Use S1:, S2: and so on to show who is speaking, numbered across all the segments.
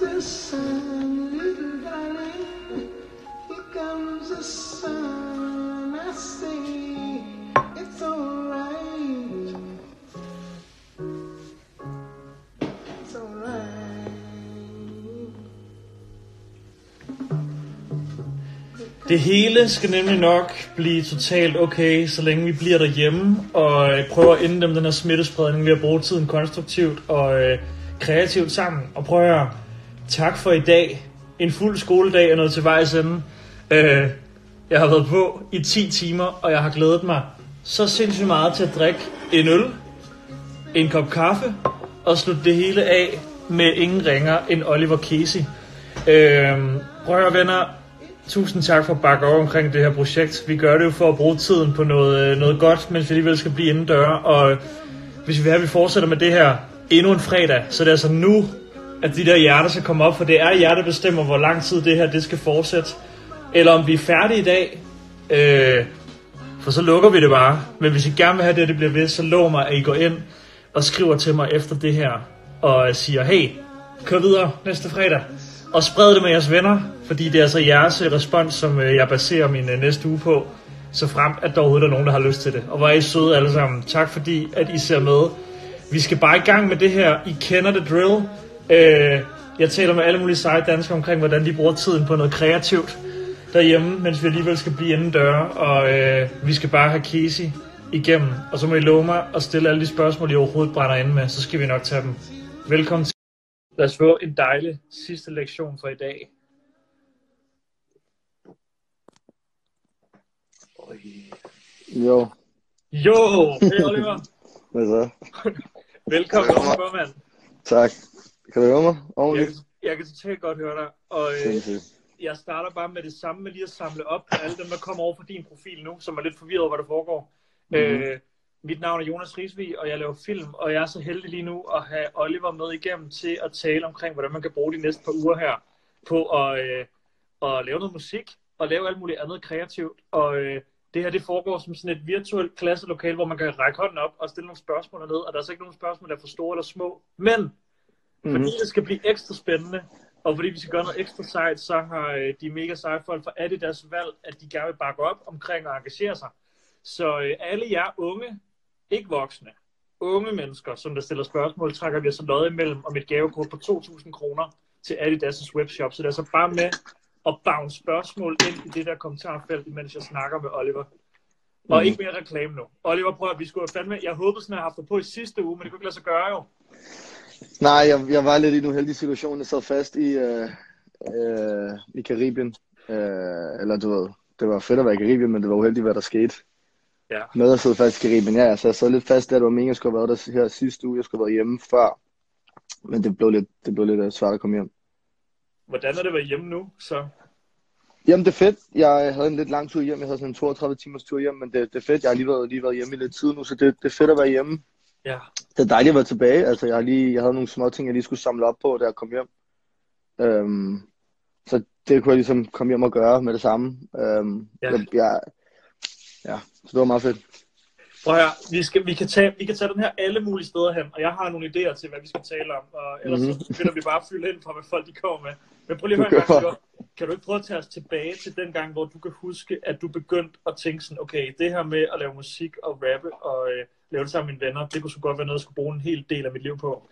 S1: comes sun, little darling. Here comes the sun. I say it's alright. It's alright.
S2: Det hele skal nemlig nok blive totalt okay, så længe vi bliver derhjemme og øh, prøver at inddæmme den her smittespredning ved at bruge tiden konstruktivt og øh, kreativt sammen. Og prøver at høre, tak for i dag. En fuld skoledag er noget til vejs ende. Øh, jeg har været på i 10 timer, og jeg har glædet mig så sindssygt meget til at drikke en øl, en kop kaffe og slutte det hele af med ingen ringer end Oliver Casey. Øh, prøv at høre, venner. Tusind tak for at bakke op omkring det her projekt. Vi gør det jo for at bruge tiden på noget, øh, noget godt, mens vi alligevel skal blive indendør. Og hvis vi vil have, at vi fortsætter med det her endnu en fredag, så det er altså nu, at de der hjerter skal komme op, for det er jer, der bestemmer, hvor lang tid det her det skal fortsætte. Eller om vi er færdige i dag, øh, for så lukker vi det bare. Men hvis I gerne vil have det, det bliver ved, så lov mig, at I går ind og skriver til mig efter det her, og siger, hey, kør videre næste fredag. Og spred det med jeres venner, fordi det er altså jeres øh, respons, som øh, jeg baserer min øh, næste uge på, så frem at der overhovedet er nogen, der har lyst til det. Og hvor er I søde alle sammen. Tak fordi, at I ser med. Vi skal bare i gang med det her. I kender det drill. Øh, jeg taler med alle mulige seje danskere omkring, hvordan de bruger tiden på noget kreativt derhjemme, mens vi alligevel skal blive inden døre, og øh, vi skal bare have Casey igennem. Og så må I love mig at stille alle de spørgsmål, I overhovedet brænder inde med, så skal vi nok tage dem. Velkommen til. Lad os få en dejlig sidste lektion for i dag.
S3: Jo,
S2: Jo, hey Oliver.
S3: hvad så?
S2: Velkommen over, mand.
S3: Tak. Kan du høre mig?
S2: Jeg,
S3: Ordentligt?
S2: kan- jeg kan totalt godt høre dig. Og øh, jeg starter bare med det samme med lige at samle op på alle dem, der kommer over for din profil nu, som er lidt forvirret over, hvad der foregår. Mm-hmm. Øh, mit navn er Jonas Risvig, og jeg laver film, og jeg er så heldig lige nu at have Oliver med igennem til at tale omkring, hvordan man kan bruge de næste par uger her på at, øh, at lave noget musik og lave alt muligt andet kreativt. Og øh, det her det foregår som sådan et virtuelt klasselokale, hvor man kan række hånden op og stille nogle spørgsmål ned, og der er så ikke nogen spørgsmål, der er for store eller små. Men
S3: Mhm.
S2: fordi det skal blive ekstra spændende, og fordi vi skal gøre noget ekstra sejt, så har øh, de mega seje folk fra Adidas valgt, at de gerne vil bakke op omkring og engagere sig. Så øh, alle jer unge, ikke voksne, unge mennesker, som der stiller spørgsmål, trækker vi altså lod imellem om et gavekort på 2.000 kroner til Adidas' webshop. Så det er altså bare med at bounce spørgsmål ind i det der kommentarfelt, mens jeg snakker med Oliver. Og
S3: Mhm.
S2: ikke mere reklame nu. Oliver, prøv at vi skulle have fandme... Jeg håbede sådan, at jeg har haft dig på i sidste uge, men det kunne ikke lade sig gøre jo.
S3: Nej, jeg, jeg var lidt i en uheldig situation. Jeg sad fast i, øh, øh, i Karibien. Øh, eller du ved, det var fedt at være i Karibien, men det var uheldigt, hvad der skete.
S2: Ja.
S3: Med at sidde fast i Karibien, ja. Så jeg sad lidt fast der. Det var meningen, jeg skulle have været der her sidste uge. Jeg skulle have været hjemme før. Men det blev lidt, det blev lidt øh, svært at komme hjem.
S2: Hvordan er det at være hjemme nu? Så
S3: Jamen, det er fedt. Jeg havde en lidt lang tur hjem. Jeg havde sådan en 32 timers tur hjem, men det, det er fedt. Jeg har lige været, lige været hjemme i lidt tid nu, så det, det er fedt at være hjemme.
S2: Ja,
S3: Det er dejligt at være tilbage. Altså, jeg, lige, jeg havde nogle små ting, jeg lige skulle samle op på, da jeg kom hjem. Øhm, så det kunne jeg ligesom komme hjem og gøre med det samme. Øhm,
S2: Ja.
S3: jeg, jeg, ja, så det var meget fedt.
S2: prøv her. Vi, skal, vi, kan tage, vi kan tage den her alle mulige steder hen, og jeg har nogle idéer til, hvad vi skal tale om. Og ellers mm-hmm. så begynder vi bare at fylde ind fra, hvad folk de kommer med. Men prøv lige at høre en gang. Kan du ikke prøve at tage os tilbage til den gang, hvor du kan huske, at du begyndte at tænke sådan, okay, det her med at lave musik og rappe og øh, lave det sammen med mine venner, det kunne sgu godt være noget, jeg skulle bruge en hel del af mit liv på.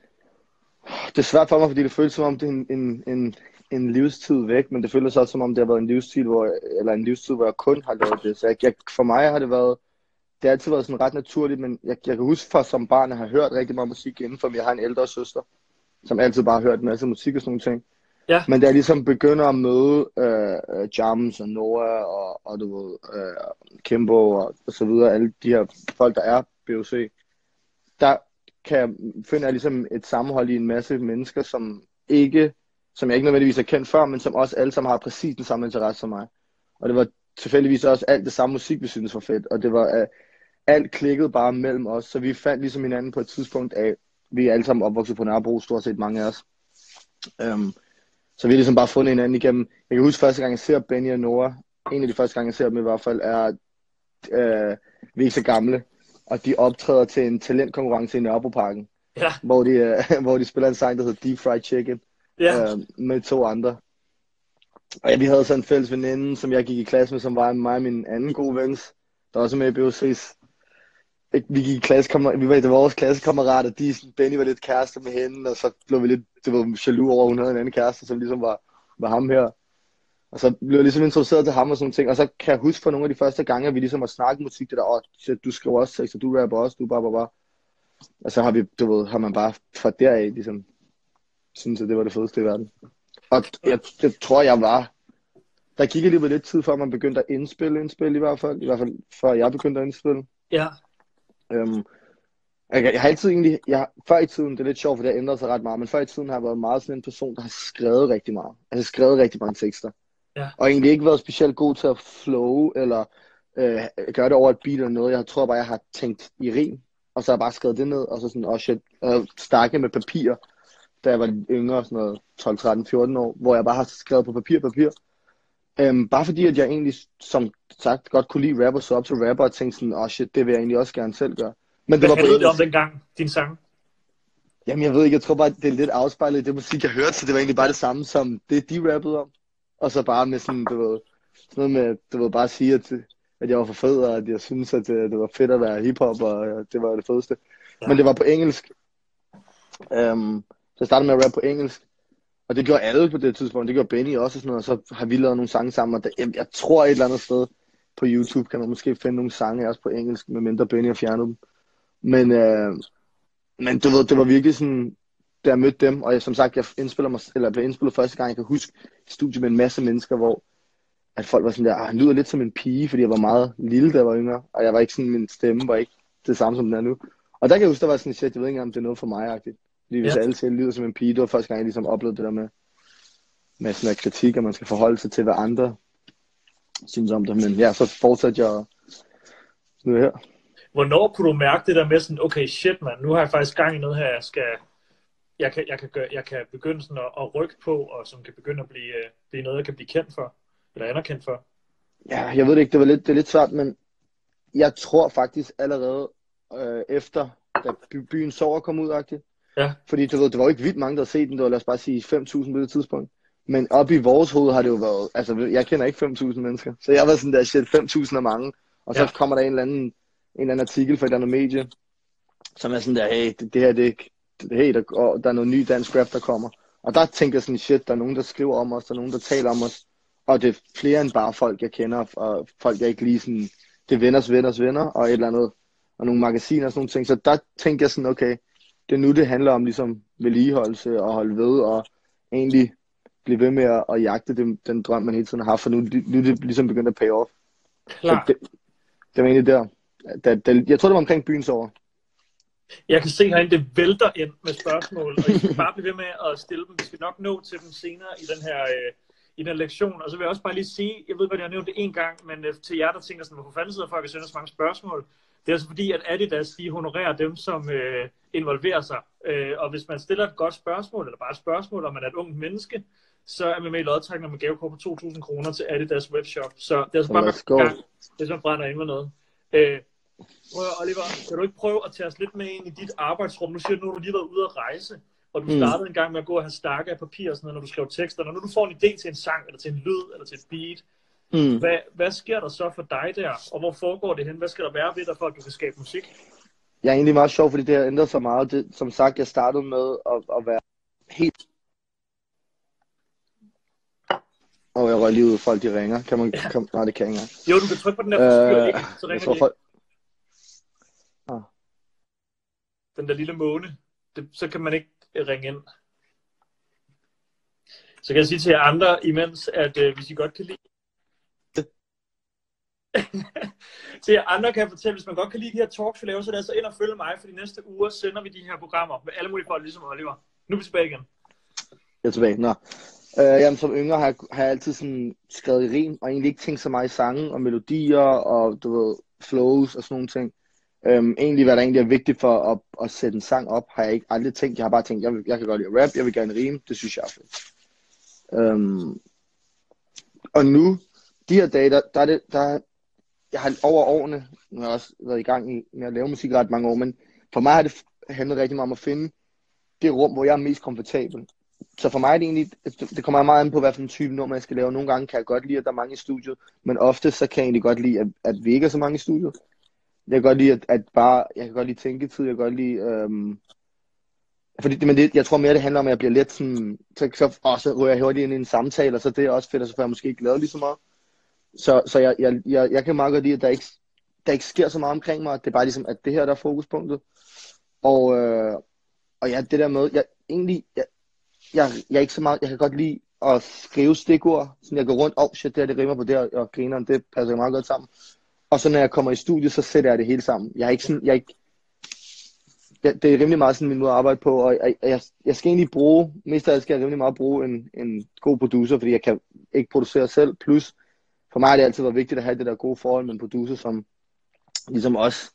S3: Det er svært for mig, fordi det føles som om, det er en, en, en, en livstid væk, men det føles også som om, det har været en livstid, hvor, eller en livstid, hvor jeg kun har lavet det. Så jeg, jeg, for mig har det været, det har altid været sådan ret naturligt, men jeg, jeg kan huske fra som barn, at jeg har hørt rigtig meget musik inden for mig. Jeg har en ældre søster, som altid bare har hørt en masse musik og sådan nogle ting.
S2: Ja.
S3: Men da jeg ligesom begynder at møde øh, øh James Jams og Noah og, og du ved, øh, Kimbo og, og så videre, alle de her folk, der er BOC, der kan jeg, finder jeg ligesom et sammenhold i en masse mennesker, som ikke, som jeg ikke nødvendigvis har kendt før, men som også alle sammen har præcis den samme interesse som mig. Og det var tilfældigvis også alt det samme musik, vi synes var fedt, og det var, øh, alt klikket bare mellem os, så vi fandt ligesom hinanden på et tidspunkt af, vi er alle sammen opvokset på Nørrebro, stort set mange af os. Um, så vi har ligesom bare fundet hinanden igennem. Jeg kan huske første gang, jeg ser Benny og Nora. En af de første gange, jeg ser dem i hvert fald, er, øh, vi er ikke så gamle. Og de optræder til en talentkonkurrence i Nørrebroparken,
S2: Ja,
S3: hvor de, øh, hvor de spiller en sang, der hedder Deep Fried Chicken.
S2: Ja.
S3: øh, med to andre. Og ja, vi havde sådan en fælles veninde, som jeg gik i klasse med, som var mig og min anden gode ven, der også er med i BOC's. Ikke, Vi gik i klasse, vi var i vores klassekammerater, de, sådan, Benny var lidt kæreste med hende, og så blev vi lidt, det var jaloux over, at hun havde en anden kæreste, som ligesom var, var ham her. Og så blev jeg ligesom introduceret til ham og sådan nogle ting, og så kan jeg huske for nogle af de første gange, at vi ligesom har snakket musik, det der, åh, shit, du skriver også tekster, du rapper også, du bare, bare, bare. Og så har vi, du ved, har man bare fra deraf, ligesom, synes at det var det fedeste i verden. Og jeg, jeg tror, jeg var, der gik alligevel lidt tid, før man begyndte at indspille, indspille i hvert fald, i hvert fald før jeg begyndte at indspille.
S2: Ja.
S3: Øhm, jeg, jeg har altid egentlig, jeg, før i tiden, det er lidt sjovt, for det har ændret sig ret meget, men før i tiden har jeg været meget sådan en person, der har skrevet rigtig meget. Altså skrevet rigtig mange tekster.
S2: Ja.
S3: Og egentlig ikke været specielt god til at flow, eller øh, gøre det over et beat eller noget. Jeg tror bare, jeg har tænkt i rim, og så har jeg bare skrevet det ned, og så sådan, oh shit, øh, stakket med papir, da jeg var yngre, sådan noget 12, 13, 14 år, hvor jeg bare har skrevet på papir, papir. Øhm, bare fordi, at jeg egentlig, som sagt, godt kunne lide rapper, så op til rapper og tænkte sådan, åh oh shit, det vil jeg egentlig også gerne selv gøre. Men det
S2: Hvad
S3: var på
S2: handlede det om dengang, din sang?
S3: Jamen, jeg ved ikke, jeg tror bare, det er lidt afspejlet i det musik, jeg hørte, så det var egentlig bare det samme som det, de rappede om. Og så bare med sådan, du ved, sådan noget med, du ved, bare sige, at, at jeg var for fed, og at jeg synes, at det, det var fedt at være hiphop, og øh, det var det fedeste.
S2: Ja.
S3: Men det var på engelsk. Um, så jeg startede med at rappe på engelsk. Og det gjorde alle på det tidspunkt. Det gjorde Benny også og sådan noget. Og så har vi lavet nogle sange sammen. Og der, jeg, jeg tror et eller andet sted på YouTube kan man måske finde nogle sange også på engelsk, medmindre Benny har fjernet dem. Men, øh, men du ved, det var virkelig sådan, da jeg mødte dem, og jeg, som sagt, jeg indspiller mig, eller blev indspillet første gang, jeg kan huske et studie med en masse mennesker, hvor at folk var sådan der, "Ah, han lyder lidt som en pige, fordi jeg var meget lille, da jeg var yngre, og jeg var ikke sådan, min stemme var ikke det samme, som den er nu. Og der kan jeg huske, der var sådan, shit, jeg ved ikke engang, om det er noget for mig, -agtigt. Fordi hvis
S2: Ja.
S3: alle jeg lyder som en pige, det var første gang, jeg ligesom oplevede det der med, med sådan en kritik, at man skal forholde sig til, hvad andre synes om det. Men ja, så fortsatte jeg nu er her.
S2: Hvornår kunne du mærke det der med sådan, okay, shit mand, nu har jeg faktisk gang i noget her, jeg skal, jeg kan, jeg kan, gøre, jeg kan begynde sådan at, at rykke på, og som kan begynde at blive, øh, blive noget, jeg kan blive kendt for, eller anerkendt for.
S3: Ja, jeg ved det ikke, det var lidt, det er lidt svært, men jeg tror faktisk allerede øh, efter, da by, byen sover kom ud, -agtigt.
S2: Ja.
S3: Fordi du ved, det var jo ikke vildt mange, der havde set den, det var lad os bare sige 5.000 på det tidspunkt. Men op i vores hoved har det jo været, altså jeg kender ikke 5.000 mennesker, så jeg var sådan der, shit, 5.000 er mange. Og så
S2: Ja.
S3: kommer der en eller anden, en eller anden artikel fra et eller andet medie, som er sådan der, hey, det, det her, det er ikke, det, hey, der, og der er noget ny dansk rap, der kommer. Og der tænker jeg sådan, shit, der er nogen, der skriver om os, der er nogen, der taler om os, og det er flere end bare folk, jeg kender, og folk, jeg ikke lige sådan, det er venners venners venner, og et eller andet, og nogle magasiner og sådan nogle ting. Så der tænker jeg sådan, okay, det er nu, det handler om ligesom vedligeholdelse og holde ved, og egentlig blive ved med at, at jagte den, den drøm, man hele tiden har haft, for nu, nu er det ligesom begyndt at pay off.
S2: Klar.
S3: Så det, det var egentlig der. Da, da, jeg tror, det var omkring byens over.
S2: Jeg kan se herinde, det vælter ind med spørgsmål, og I skal bare blive ved med at stille dem. Vi skal nok nå til dem senere i den her, øh, i den her lektion. Og så vil jeg også bare lige sige, jeg ved godt, jeg har nævnt det en gang, men øh, til jer, der tænker sådan, hvorfor fanden sidder folk og sender så mange spørgsmål? Det er altså fordi, at Adidas, de honorerer dem, som øh, involverer sig. Øh, og hvis man stiller et godt spørgsmål, eller bare et spørgsmål, om man er et ungt menneske, så er man med i lodtrækning med gavekort på 2.000 kroner til Adidas webshop. Så det er altså bare med gang, hvis man brænder ind med noget. Øh, Prøv, at- Oliver, kan du ikke prøve at tage os lidt med ind i dit arbejdsrum? Nu siger du, har du lige været ude at rejse, og du
S3: Mm.
S2: startede en gang med at gå og have stakke af papir og sådan noget, når du skrev tekster. Når nu du får en idé til en sang, eller til en lyd, eller til et beat,
S3: Mm.
S2: hvad, hvad sker der så for dig der? Og hvor foregår det hen? Hvad skal der være ved dig, for at du kan skabe musik?
S3: Jeg er egentlig meget sjov, fordi det har ændret sig meget. Det, som sagt, jeg startede med at, at være helt... Og jeg røg lige ud, folk de ringer. Kan man... Kan, nej, det kan jeg ikke.
S2: Jo, du kan trykke på den der forstyr,
S3: Øh,
S2: ikke? Så
S3: Jeg
S2: ringer
S3: tror
S2: de
S3: folk...
S2: den der lille måne. Det, så kan man ikke øh, ringe ind. Så kan jeg sige til jer andre imens, at øh, hvis I godt kan lide... til jer andre kan jeg fortælle, hvis man godt kan lide de her talks, vi laver, så er det altså ind og følge mig, for de næste uger sender vi de her programmer med alle mulige folk, ligesom Oliver. Nu er vi tilbage igen.
S3: Jeg er tilbage. Nå. Øh, jamen, som yngre har jeg, har jeg altid sådan skrevet i rim, og egentlig ikke tænkt så meget i sange og melodier og du ved, flows og sådan nogle ting. Øhm, egentlig, hvad der egentlig er vigtigt for at, at sætte en sang op, har jeg ikke aldrig tænkt. Jeg har bare tænkt, jeg, vil- jeg kan godt lide at rap, jeg vil gerne rime, det synes jeg er fedt. Øhm, og nu, de her dage, der, der er det, der, jeg har over årene, nu har jeg også været i gang i, med at lave musik ret mange år, men for mig har det handlet rigtig meget om at finde det rum, hvor jeg er mest komfortabel så for mig er det egentlig, det det kommer meget an på, hvad for en type nummer jeg skal lave. Nogle gange kan jeg godt lide, at der er mange i studiet, men ofte så kan jeg egentlig godt lide, at, at vi ikke er så mange i studiet. Jeg kan godt lide, at, at bare, jeg kan godt lide tænketid, jeg kan godt lide, øhm, fordi det, men det, jeg tror mere, det handler om, at jeg bliver lidt sådan, så, så, og så ryger jeg hurtigt ind i en samtale, og så det er også fedt, og så får jeg måske ikke lavet lige så meget. Så, så jeg, jeg, jeg, jeg kan meget godt lide, at der ikke, der ikke sker så meget omkring mig. Det er bare ligesom, at det her, der er fokuspunktet. Og, øh, og ja, det der med, jeg, egentlig, jeg, jeg, jeg er ikke så meget, jeg kan godt lide at skrive stikord, så jeg går rundt, åh oh, shit, det her, det rimer på det, her, og grineren, det passer meget godt sammen. Og så når jeg kommer i studiet, så sætter jeg det hele sammen. Jeg er ikke sådan, jeg er ikke, det, det er rimelig meget sådan min måde at arbejde på, og jeg, jeg, jeg skal egentlig bruge, mest af alt skal jeg rimelig meget bruge en, en god producer, fordi jeg kan ikke producere selv, plus for mig har det altid været vigtigt at have det der gode forhold med en producer, som ligesom også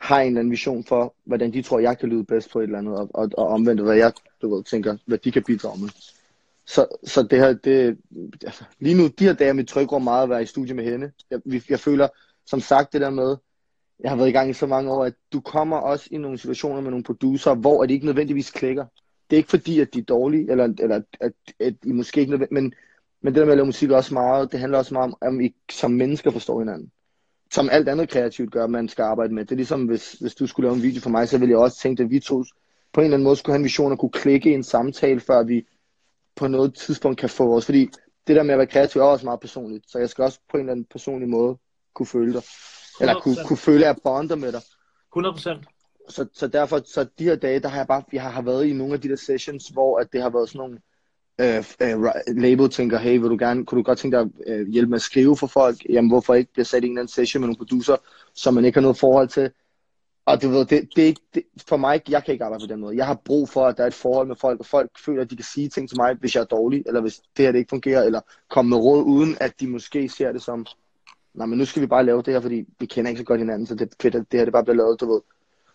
S3: har en eller anden vision for, hvordan de tror, jeg kan lyde bedst på et eller andet, og, og, og omvendt, hvad jeg du ved, tænker, hvad de kan bidrage med. Så, så det her, det, altså, lige nu, de her dage, mit tryk meget at være i studie med hende. Jeg, jeg føler, som sagt, det der med, jeg har været i gang i så mange år, at du kommer også i nogle situationer med nogle producer, hvor det ikke nødvendigvis klikker. Det er ikke fordi, at de er dårlige, eller, eller at, at I måske ikke nødvendigvis, men, men det der med at lave musik er også meget, det handler også meget om, at I som mennesker forstår hinanden. Som alt andet kreativt gør, man skal arbejde med. Det er ligesom, hvis, hvis du skulle lave en video for mig, så ville jeg også tænke, at vi to på en eller anden måde skulle have en vision og kunne klikke i en samtale, før vi på noget tidspunkt kan få os. Fordi det der med at være kreativ er også meget personligt. Så jeg skal også på en eller anden personlig måde kunne føle dig. Eller kunne, kunne føle, at jeg bonder med dig.
S2: 100 procent.
S3: Så, så derfor, så de her dage, der har jeg bare, jeg har været i nogle af de der sessions, hvor at det har været sådan nogle, øh, øh, label tænker, hey, vil du gerne, kunne du godt tænke dig at øh, hjælpe med at skrive for folk? Jamen, hvorfor ikke blive sat i en eller anden session med nogle producer, som man ikke har noget forhold til? Og du ved, det, det, det, for mig, jeg kan ikke arbejde på den måde. Jeg har brug for, at der er et forhold med folk, og folk føler, at de kan sige ting til mig, hvis jeg er dårlig, eller hvis det her det ikke fungerer, eller komme med råd, uden at de måske ser det som, nej, men nu skal vi bare lave det her, fordi vi kender ikke så godt hinanden, så det er fedt, at det her det bare bliver lavet, du ved.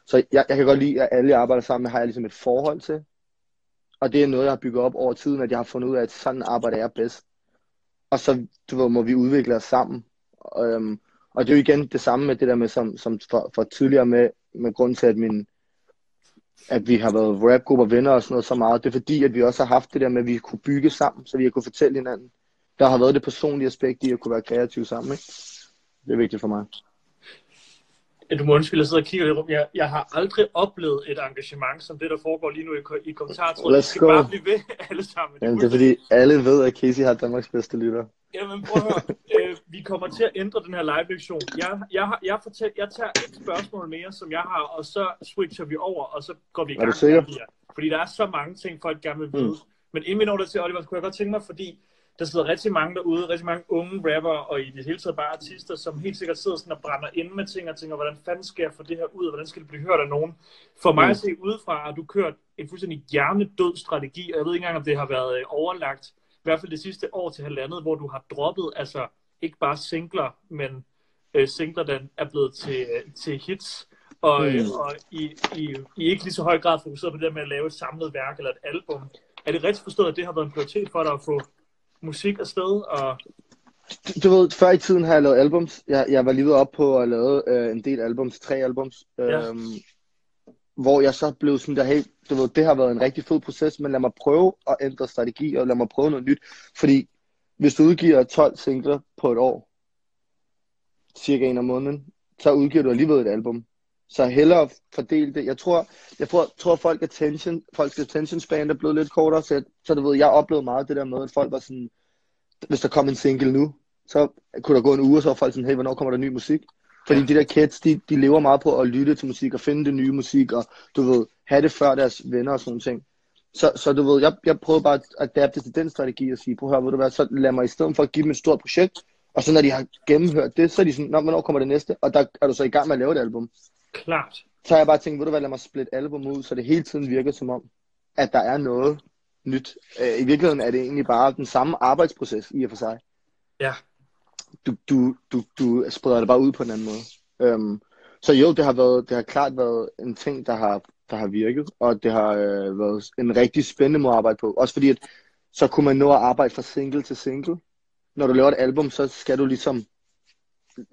S3: Så jeg, jeg kan godt lide, at alle jeg arbejder sammen med, har jeg ligesom et forhold til. Og det er noget, jeg har bygget op over tiden, at jeg har fundet ud af, at sådan arbejder jeg bedst. Og så du ved, må vi udvikle os sammen. Øhm, og det er jo igen det samme med det der med, som, som for, for tidligere med, med grund til, at, min, at vi har været rapgrupper, venner og sådan noget så meget. Det er fordi, at vi også har haft det der med, at vi kunne bygge sammen, så vi har kunne fortælle hinanden. Der har været det personlige aspekt i at kunne være kreativ sammen. Ikke? Det er vigtigt for mig.
S2: Du må undskylde, jeg sidder og kigger i rum. Jeg, jeg har aldrig oplevet et engagement som det, der foregår lige nu i, i kommentartråden. Vi skal bare blive ved alle sammen.
S3: Jamen, det er fordi, alle ved, at Casey har Danmarks bedste lytter.
S2: Jamen prøv at høre. øh, vi kommer til at ændre den her live-lektion. Jeg, jeg, jeg, fortæl, jeg tager et spørgsmål mere, som jeg har, og så switcher vi over, og så går vi i gang.
S3: Er du sikker?
S2: Fordi der er så mange ting, folk gerne vil vide. Mm. Men inden vi når det til Oliver, kunne jeg godt tænke mig, fordi der sidder rigtig mange derude, rigtig mange unge rapper, og i det hele taget bare artister, som helt sikkert sidder sådan og brænder ind med ting, og tænker, hvordan fanden skal jeg få det her ud, og hvordan skal det blive hørt af nogen? For mig mm. at se udefra, at du kørt en fuldstændig hjernedød strategi, og jeg ved ikke engang, om det har været øh, overlagt, i hvert fald det sidste år til halvandet, hvor du har droppet, altså ikke bare singler, men øh, singler, der er blevet til, øh, til hits, og, mm. og I, I, I ikke lige så høj grad fokuseret på det med at lave et samlet værk eller et album. Er det rigtigt forstået, at det har været en prioritet for dig at få musik afsted? Og...
S3: Du, ved, før i tiden har jeg lavet albums. Jeg, jeg var lige ved op på at lave øh, en del albums, tre albums. Ja. Øhm, hvor jeg så blev sådan der, hey, du ved, det har været en rigtig fed proces, men lad mig prøve at ændre strategi, og lad mig prøve noget nyt. Fordi hvis du udgiver 12 singler på et år, cirka en om måneden, så udgiver du alligevel et album. Så hellere fordele det. Jeg tror, jeg tror, tror folk attention, folks attention span er blevet lidt kortere, så, jeg, så du ved, jeg oplevede meget det der med, at folk var sådan, hvis der kom en single nu, så kunne der gå en uge, og så var folk sådan, hey, hvornår kommer der ny musik? Fordi ja. de der kids, de, de lever meget på at lytte til musik og finde det nye musik, og du ved, have det før deres venner og sådan ting. Så, så du ved, jeg, jeg prøver bare at adapte til den strategi og sige, prøv at høre, vil du være, så lad mig i stedet for at give dem et stort projekt, og så når de har gennemhørt det, så er de sådan, Nå, hvornår kommer det næste? Og der er du så i gang med at lave et album.
S2: Klart.
S3: Så har jeg bare tænkt, ved du hvad, lad mig splitte album ud, så det hele tiden virker som om, at der er noget nyt. Øh, I virkeligheden er det egentlig bare den samme arbejdsproces i og for sig.
S2: Ja.
S3: Du, du, du, du spreder det bare ud på en anden måde. Um, så jo, det har, været, det har klart været en ting, der har, der har virket, og det har øh, været en rigtig spændende måde at arbejde på. Også fordi, at så kunne man nå at arbejde fra single til single. Når du laver et album, så skal du ligesom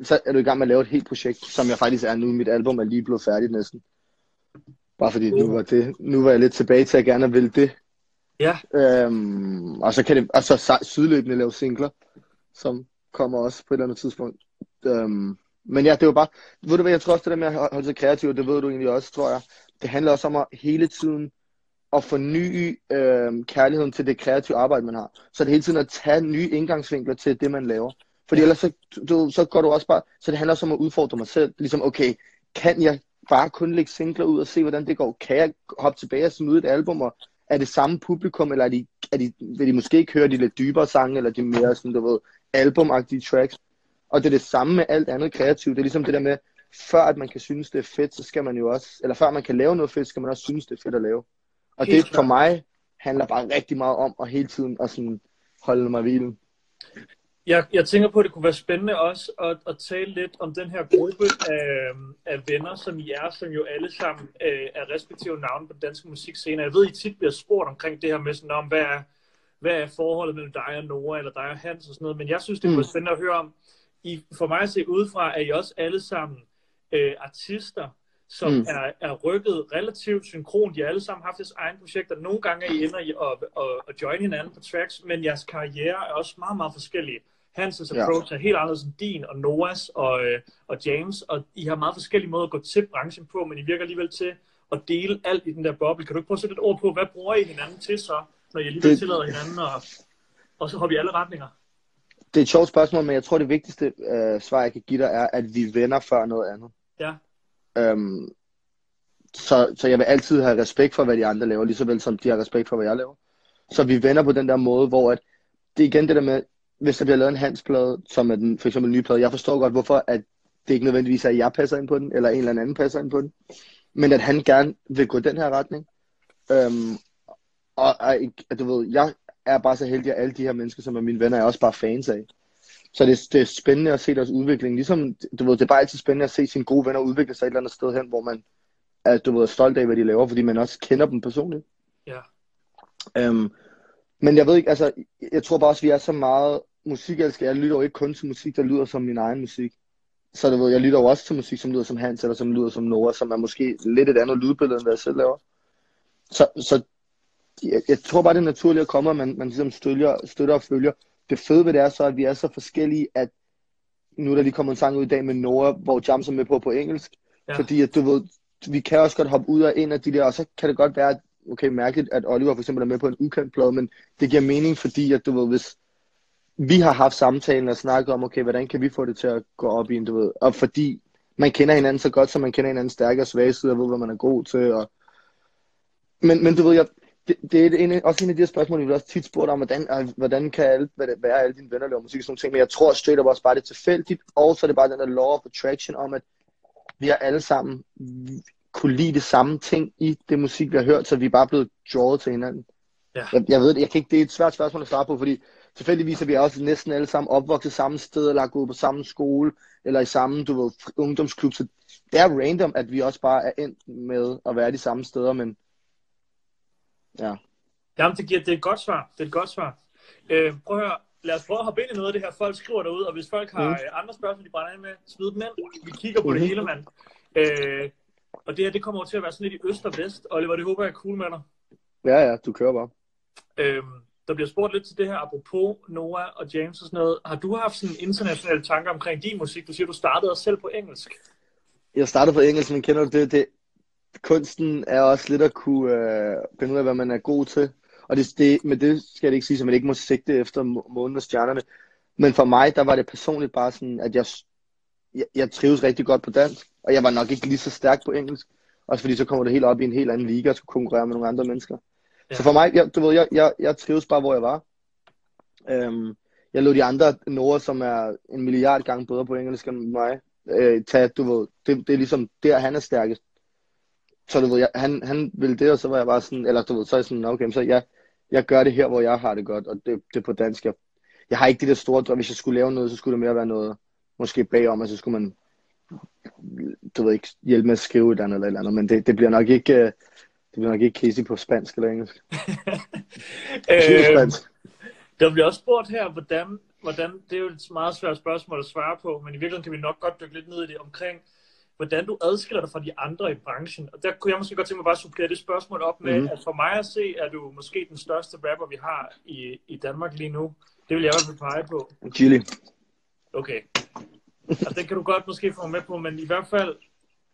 S3: så er du i gang med at lave et helt projekt, som jeg faktisk er nu. Mit album er lige blevet færdigt næsten. Bare fordi nu var, det, nu var jeg lidt tilbage til at gerne ville det.
S2: Ja,
S3: Øhm, og så kan det, og så sideløbende lave singler, som kommer også på et eller andet tidspunkt. Øhm, men ja, det var bare, ved du hvad, jeg tror også det der med at holde sig kreativ, det ved du egentlig også, tror jeg. Det handler også om at hele tiden at forny øhm, kærligheden til det kreative arbejde, man har. Så det hele tiden at tage nye indgangsvinkler til det, man laver. Fordi ellers så, du, så går du også bare, så det handler også om at udfordre mig selv. Ligesom, okay, kan jeg bare kun lægge singler ud og se, hvordan det går? Kan jeg hoppe tilbage og smide et album, og er det samme publikum, eller er de, er de, vil de måske ikke høre de lidt dybere sange, eller de mere sådan, du ved, albumagtige tracks? Og det er det samme med alt andet kreativt. Det er ligesom det der med, før at man kan synes, det er fedt, så skal man jo også, eller før man kan lave noget fedt, skal man også synes, det er fedt at lave. Og
S2: Helt
S3: det for mig handler bare rigtig meget om at hele tiden at sådan holde mig hvilen.
S2: Jeg, jeg tænker på, at det kunne være spændende også at, at tale lidt om den her gruppe af, af venner, som I er, som jo alle sammen øh, er respektive navne på den danske musikscene. Jeg ved, I tit bliver spurgt omkring det her med sådan om, hvad er, hvad er forholdet mellem dig og Nora, eller dig og Hans og sådan noget. Men jeg synes, det kunne være spændende at høre om. I, for mig at se udefra, er I også alle sammen øh, artister, som
S3: Mm.
S2: mm. er, er rykket relativt synkron. De har alle sammen haft deres egne projekter. Nogle gange er I ender i at, at, at join hinanden på tracks, men jeres karriere er også meget, meget forskellige.
S3: Ja.
S2: approach er helt anderledes end din og Noahs og, øh, og James, og I har meget forskellige måder at gå til branchen på, men I virker alligevel til at dele alt i den der boble. Kan du ikke prøve at sætte et ord på, hvad bruger I hinanden til så, når I alligevel
S3: Det-
S2: tillader hinanden, og, og så hopper i alle retninger?
S3: Det er et sjovt spørgsmål, men jeg tror, det vigtigste øh, svar, jeg kan give dig, er, at vi venner før noget andet.
S2: Ja,
S3: Øhm, så, så jeg vil altid have respekt for, hvad de andre laver, lige så vel som de har respekt for, hvad jeg laver. Så vi vender på den der måde, hvor at, det er igen det der med, hvis der bliver lavet en handsplade, som er den for eksempel en ny plade, jeg forstår godt, hvorfor at det ikke nødvendigvis er, at jeg passer ind på den, eller en eller anden passer ind på den, men at han gerne vil gå den her retning. Øhm, og, og at du ved, jeg er bare så heldig, at alle de her mennesker, som er mine venner, er også bare fans af. Så det, det er spændende at se deres udvikling. Ligesom, du ved, det er bare altid spændende at se sine gode venner udvikle sig et eller andet sted hen, hvor man er, du ved, er stolt af, hvad de laver, fordi man også kender dem personligt.
S2: ja.
S3: Øhm, men jeg ved ikke, altså, jeg tror bare også, vi er så meget musikelskere. Jeg lytter jo ikke kun til musik, der lyder som min egen musik. Så du ved, jeg lytter jo også til musik, som lyder som Hans, eller som lyder som Nora, som er måske lidt et andet lydbillede, end hvad jeg selv laver. Så, så jeg, jeg tror bare, det er naturligt at komme, at man, man ligesom støtter, støtter og følger. Det fede ved det er så, at vi er så forskellige, at nu er der lige kommet en sang ud i dag med Nora, hvor Jams er med på på engelsk.
S2: Ja.
S3: Ja. Fordi at du ved, vi kan også godt hoppe ud og ind af de der, og så kan det godt være, at, okay, mærkeligt, at Oliver for eksempel er med på en ukendt plade, men det giver mening, fordi at du ved, hvis vi har haft samtalen og snakket om, okay, hvordan kan vi få det til at gå op i en, du ved, og fordi man kender hinanden så godt, så man kender hinanden stærke og svage sider, og ved, hvad man er god til, og men, men du ved, jeg, det, det er en, også en af de her spørgsmål, vi vil også tit spurgt om, hvordan, øh, hvordan kan alle, hvad det, være alle dine venner laver musik og sådan nogle ting, men jeg tror straight up også bare, det er tilfældigt, og så er det bare den der law of attraction om, at vi har alle sammen kunne lide det samme ting i det musik, vi har hørt, så vi er bare blevet drawet til hinanden.
S2: Ja.
S3: Jeg, jeg ved det, jeg kan ikke, det er et svært spørgsmål at svare på, fordi tilfældigvis er vi også næsten alle sammen opvokset samme sted, eller har gået på samme skole, eller i samme, du ved, ungdomsklub, så det er random, at vi også bare er endt med at være de samme steder, men ja.
S2: Jamen, det, giver, det er et godt svar. Det er et godt svar. Øh, prøv at høre. Lad os prøve at hoppe ind i noget af det her. Folk skriver derude, og hvis folk har
S3: Mm.
S2: mm. andre spørgsmål, de brænder ind med, smid dem ind. Vi kigger på mm-hmm. det hele, mand. Øh, og det her, det kommer over til at være sådan lidt i øst og vest. Oliver, det håber jeg er cool med dig.
S3: Ja, ja, du kører bare.
S2: Øhm, der bliver spurgt lidt til det her, apropos Noah og James og sådan noget. Har du haft sådan internationale tanker omkring din musik? Du siger, du startede også selv på engelsk.
S3: Jeg startede på engelsk, men kender du det? det kunsten er også lidt at kunne øh, finde ud af, hvad man er god til. Og det, det, med det skal det ikke sige, at man ikke må sigte efter må- månen og stjernerne. Men for mig, der var det personligt bare sådan, at jeg, jeg, jeg trives rigtig godt på dansk, og jeg var nok ikke lige så stærk på engelsk. Også fordi så kommer det helt op i en helt anden liga og skulle konkurrere med nogle andre mennesker.
S2: Ja.
S3: Så for mig, jeg, du ved, jeg, jeg, jeg trives bare, hvor jeg var. Øhm, jeg lod de andre Nora, som er en milliard gange bedre på engelsk end mig, øh, tage, du ved, det, det er ligesom der, han er stærkest. Så du ved, jeg, han, han ville det, og så var jeg bare sådan, eller du ved, så er jeg sådan, okay, så jeg, jeg gør det her, hvor jeg har det godt, og det, det er på dansk. Jeg, jeg har ikke de der store drømme. Hvis jeg skulle lave noget, så skulle det mere være noget, måske bagom, og så skulle man, du ved ikke, hjælpe med at skrive et eller andet, eller, et eller andet. men det, det bliver nok ikke, øh, det bliver nok ikke Casey på spansk eller engelsk.
S2: Øh,
S3: spansk.
S2: der bliver også spurgt her, hvordan, hvordan, det er jo et meget svært spørgsmål at svare på, men i virkeligheden kan vi nok godt dykke lidt ned i det omkring, hvordan du adskiller dig fra de andre i branchen. Og der kunne jeg måske godt tænke mig bare at supplere det spørgsmål op med, mm. at for mig at se, er du måske den største rapper, vi har i, i Danmark lige nu. Det vil jeg fald pege på.
S3: Chili.
S2: Okay. Og den kan du godt måske få med på, men i hvert fald,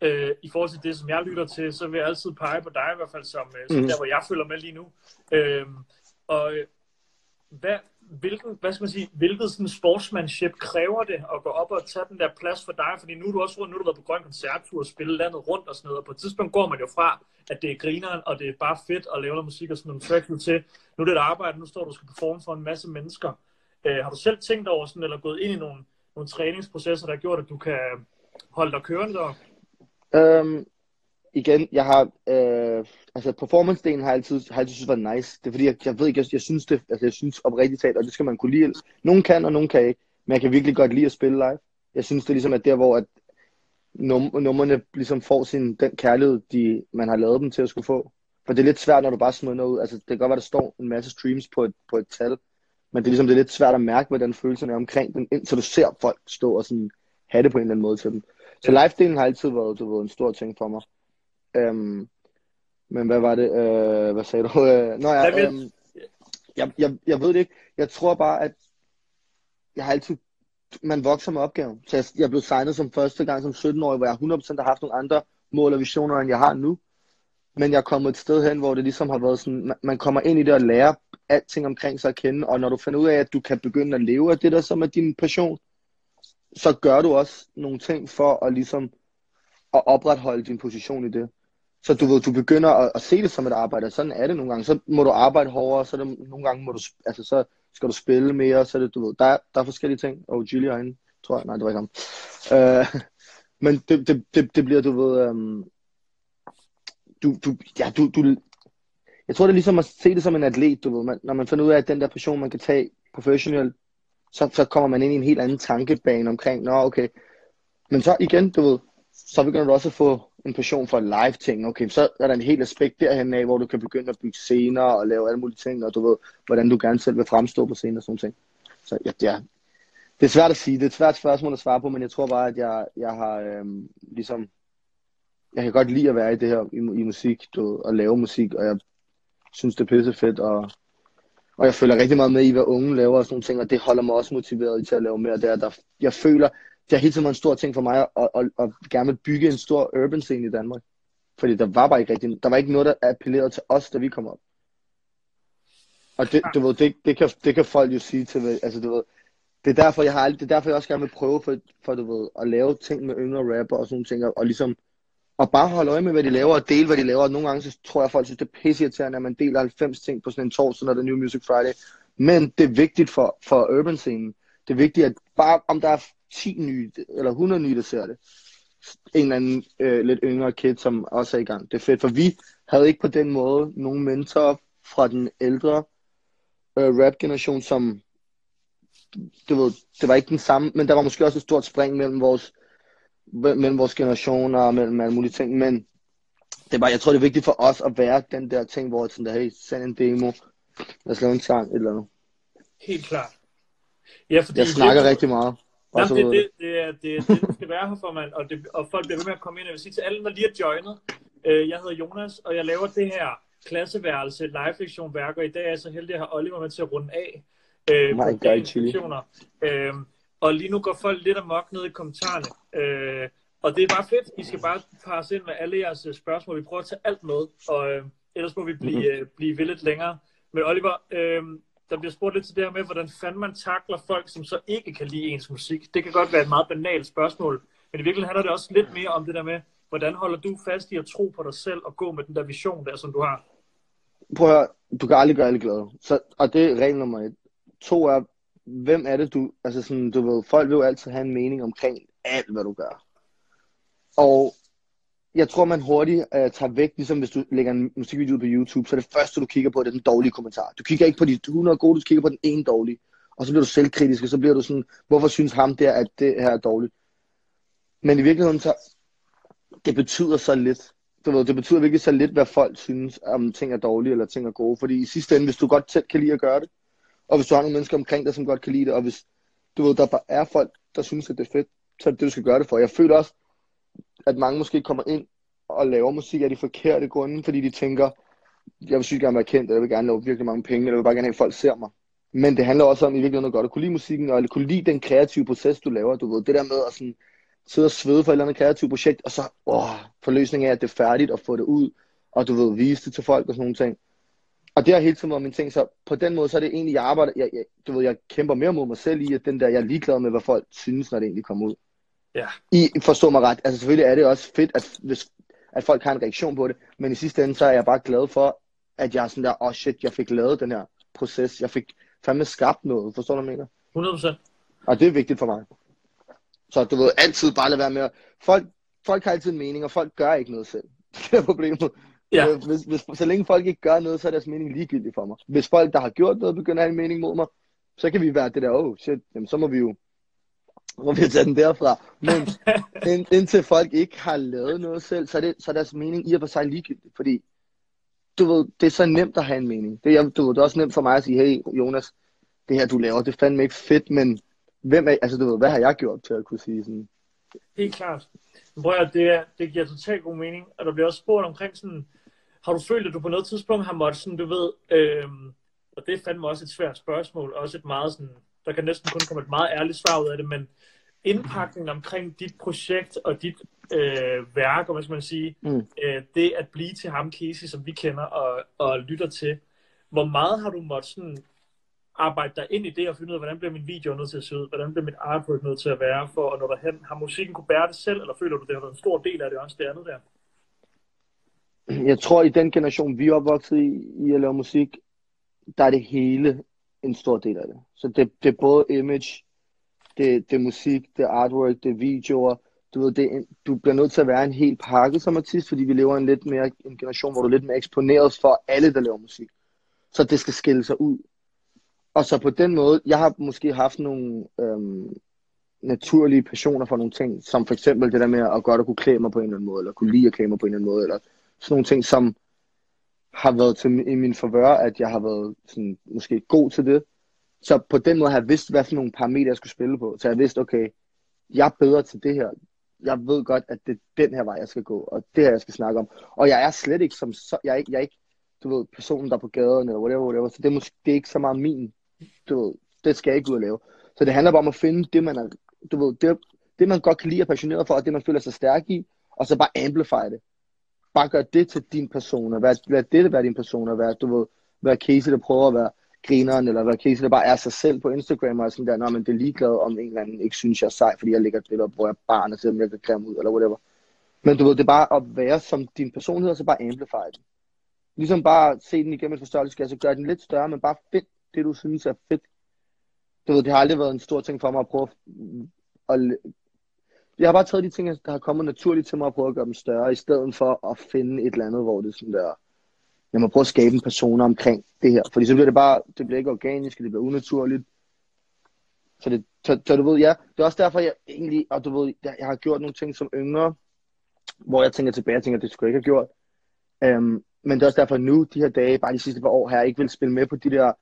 S2: øh, i forhold til det, som jeg lytter til, så vil jeg altid pege på dig i hvert fald, som, øh, som
S3: Mhm.
S2: der, hvor jeg følger med lige nu. Øh, og hvad, hvilken, hvad skal man sige, hvilket sådan sportsmanship kræver det at gå op og tage den der plads for dig? Fordi nu er du også rundt, nu har du været på grøn koncerttur og spille landet rundt og sådan noget, og på et tidspunkt går man jo fra, at det er grineren, og det er bare fedt at lave noget musik og sådan nogle tracks nu til. Nu er det et arbejde, nu står du og skal performe for en masse mennesker. Øh, har du selv tænkt over sådan, eller gået ind i nogle, nogle træningsprocesser, der har gjort, at du kan holde dig kørende der?
S3: Øhm, igen, jeg har, øh, altså performance-delen har jeg altid, har altid synes var nice. Det er fordi, jeg, jeg ved ikke, jeg, jeg synes det, altså jeg synes oprigtigt talt, og det skal man kunne lide. Nogen kan, og nogen kan ikke. Men jeg kan virkelig godt lide at spille live. Jeg synes, det er ligesom, at der, hvor at num- nummerne ligesom får sin, den kærlighed, de, man har lavet dem til at skulle få. For det er lidt svært, når du bare smider noget ud. Altså, det kan godt være, der står en masse streams på et, på et tal, men det er ligesom, det er lidt svært at mærke, hvordan følelsen er omkring den, indtil du ser folk stå og sådan have det på en eller anden måde til dem. Så live-delen har altid været, du ved, en stor ting for mig. Øhm, men hvad var det? Øh, hvad sagde du? Øh, nå
S2: Jeg
S3: øhm, jeg, jeg, jeg ved det ikke. Jeg tror bare, at jeg har altid, man vokser med opgaven. Så jeg, jeg blev signet som første gang som 17-årig, hvor jeg 100% har haft nogle andre mål og visioner, end jeg har nu. Men jeg er kommet et sted hen, hvor det ligesom har været sådan, man, kommer ind i det og lærer alting omkring sig at kende, og når du finder ud af, at du kan begynde at leve af det der, som er din passion, så gør du også nogle ting for at ligesom at opretholde din position i det. Så du ved, du begynder at, at se det som et arbejde, og sådan er det nogle gange. Så må du arbejde hårdere, så det, nogle gange må du, altså så skal du spille mere, så det, du ved, der, der er forskellige ting. Og oh, Gilly herinde, tror jeg, nej, det var ikke ham. Øh, men det, det, det, det bliver, du ved, um, du, du, ja, du, du, jeg tror, det er ligesom at se det som en atlet, du ved, man, når man finder ud af, at den der passion, man kan tage professionelt, så, så kommer man ind i en helt anden tankebane omkring, nå okay, men så igen, du ved, så begynder du også at få en passion for live ting, okay, så er der en helt aspekt derhen af, hvor du kan begynde at bygge scener og lave alle mulige ting, og du ved, hvordan du gerne selv vil fremstå på scenen og sådan ting. Så ja, det er, det er svært at sige, det er et svært spørgsmål at svare på, men jeg tror bare, at jeg, jeg har øhm, ligesom, jeg kan godt lide at være i det her, i, i musik, du og lave musik, og jeg synes, det er pisse fedt, og, og jeg føler rigtig meget med i, hvad unge laver og sådan nogle ting, og det holder mig også motiveret til at lave mere der. der jeg føler, det har hele tiden været en stor ting for mig at, at, at, at gerne vil bygge en stor urban scene i Danmark. Fordi der var bare ikke rigtig, der var ikke noget, der appellerede til os, da vi kom op. Og det, du ved, det, det, kan, det kan folk jo sige til, altså du ved, det er derfor, jeg har aldrig, det er derfor, jeg også gerne vil prøve for, for du ved, at lave ting med yngre rapper og sådan nogle ting, og, og ligesom, og bare holde øje med, hvad de laver, og dele, hvad de laver. Og nogle gange, så tror jeg, folk synes, det er pisseirriterende, at man deler 90 ting på sådan en torsdag, når det er New Music Friday. Men det er vigtigt for, for urban-scenen. Det er vigtigt, at bare om der er 10 nye, eller 100 nye, der ser det, en eller anden øh, lidt yngre kid, som også er i gang. Det er fedt, for vi havde ikke på den måde nogen mentor fra den ældre øh, rap-generation, som du ved, det var ikke den samme, men der var måske også et stort spring mellem vores, mellem vores generationer og mellem alle mulige ting, men det var, jeg tror, det er vigtigt for os at være den der ting, hvor sådan der, hey, send en demo, lad os lave en sang, et eller andet.
S2: Helt klart. Ja, fordi
S3: Jeg snakker
S2: det,
S3: rigtig meget. Bare
S2: Jamen, det, det, det, er, det, er det, det skal være her for, man, og, det, og folk bliver ved med at komme ind. Jeg vil sige til alle, der lige er joinet, øh, jeg hedder Jonas, og jeg laver det her klasseværelse live-lektion værk, og i dag er jeg så heldig at have Oliver med til at runde af øh,
S3: My Chili.
S2: lektioner. Øh, og lige nu går folk lidt amok ned i kommentarerne. Øh, og det er bare fedt. I skal bare passe ind med alle jeres øh, spørgsmål. Vi prøver at tage alt med, og øh, ellers må vi blive,
S3: Mhm.
S2: øh, blive ved lidt længere. Men Oliver, øh, der bliver spurgt lidt til det her med, hvordan fanden man takler folk, som så ikke kan lide ens musik. Det kan godt være et meget banalt spørgsmål, men i virkeligheden handler det også lidt mere om det der med, hvordan holder du fast i at tro på dig selv og gå med den der vision der, som du har?
S3: prøv at høre, du kan aldrig gøre alle glade. Så, og det er regel nummer et. To er, hvem er det du, altså sådan, du ved, folk vil jo altid have en mening omkring alt, hvad du gør. Og jeg tror, man hurtigt uh, tager væk, ligesom hvis du lægger en musikvideo ud på YouTube, så er det første, du kigger på, det er den dårlige kommentar. Du kigger ikke på de 100 gode, du kigger på den ene dårlige. Og så bliver du selvkritisk, og så bliver du sådan, hvorfor synes ham der, at det her er dårligt? Men i virkeligheden, så, det betyder så lidt. Du ved, det betyder virkelig så lidt, hvad folk synes, om ting er dårlige eller ting er gode. Fordi i sidste ende, hvis du godt selv kan lide at gøre det, og hvis du har nogle mennesker omkring dig, som godt kan lide det, og hvis du ved, der bare er folk, der synes, at det er fedt, så er det det, du skal gøre det for. Jeg føler også, at mange måske kommer ind og laver musik af de forkerte grunde, fordi de tænker, jeg vil sygt gerne være kendt, eller jeg vil gerne lave virkelig mange penge, eller jeg vil bare gerne have, at folk ser mig. Men det handler også om i virkeligheden at godt at kunne lide musikken, og at kunne lide den kreative proces, du laver. Du ved, det der med at sådan, sidde og svede for et eller andet kreativt projekt, og så åh, forløsning af, at det er færdigt, og få det ud, og du ved, vise det til folk og sådan nogle ting. Og det har hele tiden været min ting, så på den måde, så er det egentlig, jeg arbejder, jeg, jeg, du ved, jeg kæmper mere mod mig selv i, at den der, jeg er ligeglad med, hvad folk synes, når det egentlig kommer ud.
S2: Ja.
S3: I forstår mig ret, altså selvfølgelig er det også fedt, at, hvis, at folk har en reaktion på det, men i sidste ende, så er jeg bare glad for, at jeg er sådan der, åh oh shit, jeg fik lavet den her proces, jeg fik fandme skabt noget, forstår du, hvad jeg mener?
S2: 100%.
S3: Og det er vigtigt for mig. Så du ved, altid bare lade være med at... Folk, folk har altid en mening, og folk gør ikke noget selv. Det er problemet.
S2: Ja.
S3: Øh, Hvis, hvis, så længe folk ikke gør noget, så er deres mening ligegyldig for mig. Hvis folk, der har gjort noget, begynder at have en mening mod mig, så kan vi være det der, oh shit, jamen, så må vi jo så må vi tage den derfra. Men ind, indtil folk ikke har lavet noget selv, så er, det, så er deres mening i og for sig ligegyldig. Fordi, du ved, det er så nemt at have en mening. Det er, du ved, det er også nemt for mig at sige, hey Jonas, det her du laver, det er fandme ikke fedt, men hvem er, altså du ved, hvad har jeg gjort til at kunne sige sådan?
S2: Helt klart. Prøv at, det, det giver totalt god mening. Og der bliver også spurgt omkring sådan, har du følt, at du på noget tidspunkt har måttet sådan, du ved, øhm, og det er fandme også et svært spørgsmål, også et meget sådan, der kan næsten kun komme et meget ærligt svar ud af det, men indpakningen omkring dit projekt og dit øh, værk, og hvad skal man sige,
S3: Mm.
S2: øh, det at blive til ham, Casey, som vi kender og, og lytter til, hvor meget har du måttet sådan arbejde dig ind i det og finde ud af, hvordan bliver min video nødt til at se ud, hvordan bliver mit artwork nødt til at være for at nå derhen? Har musikken kunne bære det selv, eller føler du, det har været en stor del af det også, det andet der?
S3: Jeg tror, i den generation, vi er opvokset i, i at lave musik, der er det hele en stor del af det. Så det, det er både image, det, det er musik, det er artwork, det er videoer. Du, ved, det er en, du bliver nødt til at være en hel pakke som artist, fordi vi lever i en lidt mere en generation, hvor du er lidt mere eksponeret for alle, der laver musik. Så det skal skille sig ud. Og så på den måde, jeg har måske haft nogle øhm, naturlige passioner for nogle ting, som for eksempel det der med at godt at kunne klæde mig på en eller anden måde, eller kunne lide at klæde mig på en eller anden måde, eller sådan nogle ting, som har været til i min forvør, at jeg har været sådan, måske god til det. Så på den måde har jeg vidst, hvad for nogle parametre jeg skulle spille på. Så jeg vidste, okay, jeg er bedre til det her. Jeg ved godt, at det er den her vej, jeg skal gå, og det her, jeg skal snakke om. Og jeg er slet ikke som så, jeg er ikke, jeg er ikke du ved, personen, der er på gaden, eller whatever, whatever. Så det er, måske, det er ikke så meget min, du ved, det skal jeg ikke ud og lave. Så det handler bare om at finde det, man er, du ved, det, det man godt kan lide og passioneret for, og det man føler sig stærk i, og så bare amplify det. Bare gør det til din persona. Hvad, hvad det, der være din persona. Hvad, du ved, hvad Casey, der prøver at være grineren, eller hvad Casey, der bare er sig selv på Instagram, og sådan der, nej, men det er ligeglad, om en eller anden ikke synes, jeg er sej, fordi jeg ligger et billede op, hvor jeg er barn, og selvom jeg kan grimme ud, eller whatever. Men du ved, det er bare at være som din personlighed, og så bare amplify den. Ligesom bare se den igennem et forstørrelsesglas, så gør den lidt større, men bare fedt det, du synes er fedt. Du ved, det har aldrig været en stor ting for mig at prøve at, at jeg har bare taget de ting, der har kommet naturligt til mig, og prøvet at gøre dem større, i stedet for at finde et eller andet, hvor det er sådan der, jeg må prøve at skabe en person omkring det her. Fordi så bliver det bare, det bliver ikke organisk, det bliver unaturligt. Så, det, så, så du ved, ja, det er også derfor, jeg egentlig, og du ved, jeg, jeg har gjort nogle ting som yngre, hvor jeg tænker tilbage, og tænker, det skulle jeg ikke have gjort. Um, men det er også derfor nu, de her dage, bare de sidste par år, har jeg ikke vil spille med på de der,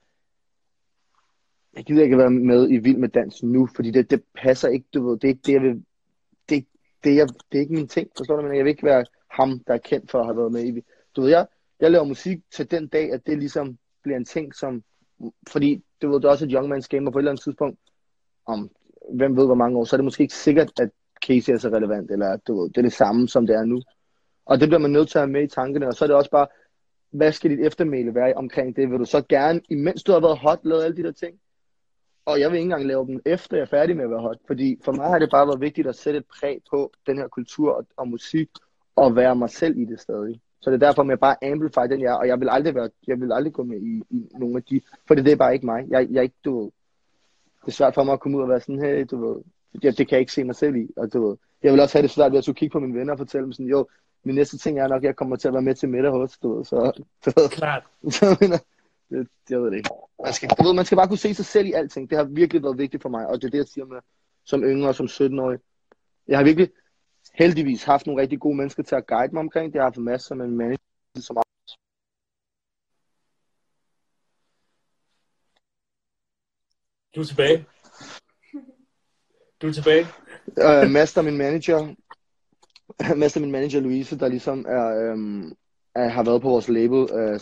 S3: jeg gider ikke være med i Vild med Dans nu, fordi det, det passer ikke, du ved, det er ikke det, jeg vil, det, det, er, jeg, det er ikke min ting, forstår du, men jeg vil ikke være ham, der er kendt for at have været med i, du ved, jeg, jeg laver musik til den dag, at det ligesom bliver en ting, som, fordi du ved, det er også et young man's game, og på et eller andet tidspunkt, om hvem ved hvor mange år, så er det måske ikke sikkert, at Casey er så relevant, eller du ved, det er det samme, som det er nu. Og det bliver man nødt til at have med i tankerne, og så er det også bare, hvad skal dit eftermæle være omkring det? Vil du så gerne, imens du har været hot, lavet alle de der ting? Og jeg vil ikke engang lave dem efter jeg er færdig med at være hot, fordi for mig har det bare været vigtigt at sætte et præg på den her kultur og, og musik, og være mig selv i det stadig. Så det er derfor, at jeg bare amplify den jeg er, og jeg vil aldrig, være, jeg vil aldrig gå med i, i nogle af de, for det, det er bare ikke mig. Jeg, jeg er ikke, du ved, det er svært for mig at komme ud og være sådan, hey, du ved, det, det kan jeg ikke se mig selv i, og du ved, jeg vil også have det svært ved at skulle kigge på mine venner og fortælle dem sådan, jo, min næste ting er nok, at jeg kommer til at være med til middag hos, du ved, så, du ved,
S2: Klart.
S3: så det, jeg ved det ikke. Man skal, du ved, man skal bare kunne se sig selv i alting. Det har virkelig været vigtigt for mig, og det er det, jeg siger med, som yngre og som 17-årig. Jeg har virkelig heldigvis haft nogle rigtig gode mennesker til at guide mig omkring det. Jeg har haft masser med manager, som
S2: Du er tilbage. Du er tilbage.
S3: øh, Master, min manager, Mest af min manager Louise, der ligesom er, øhm, er, har været på vores label øh,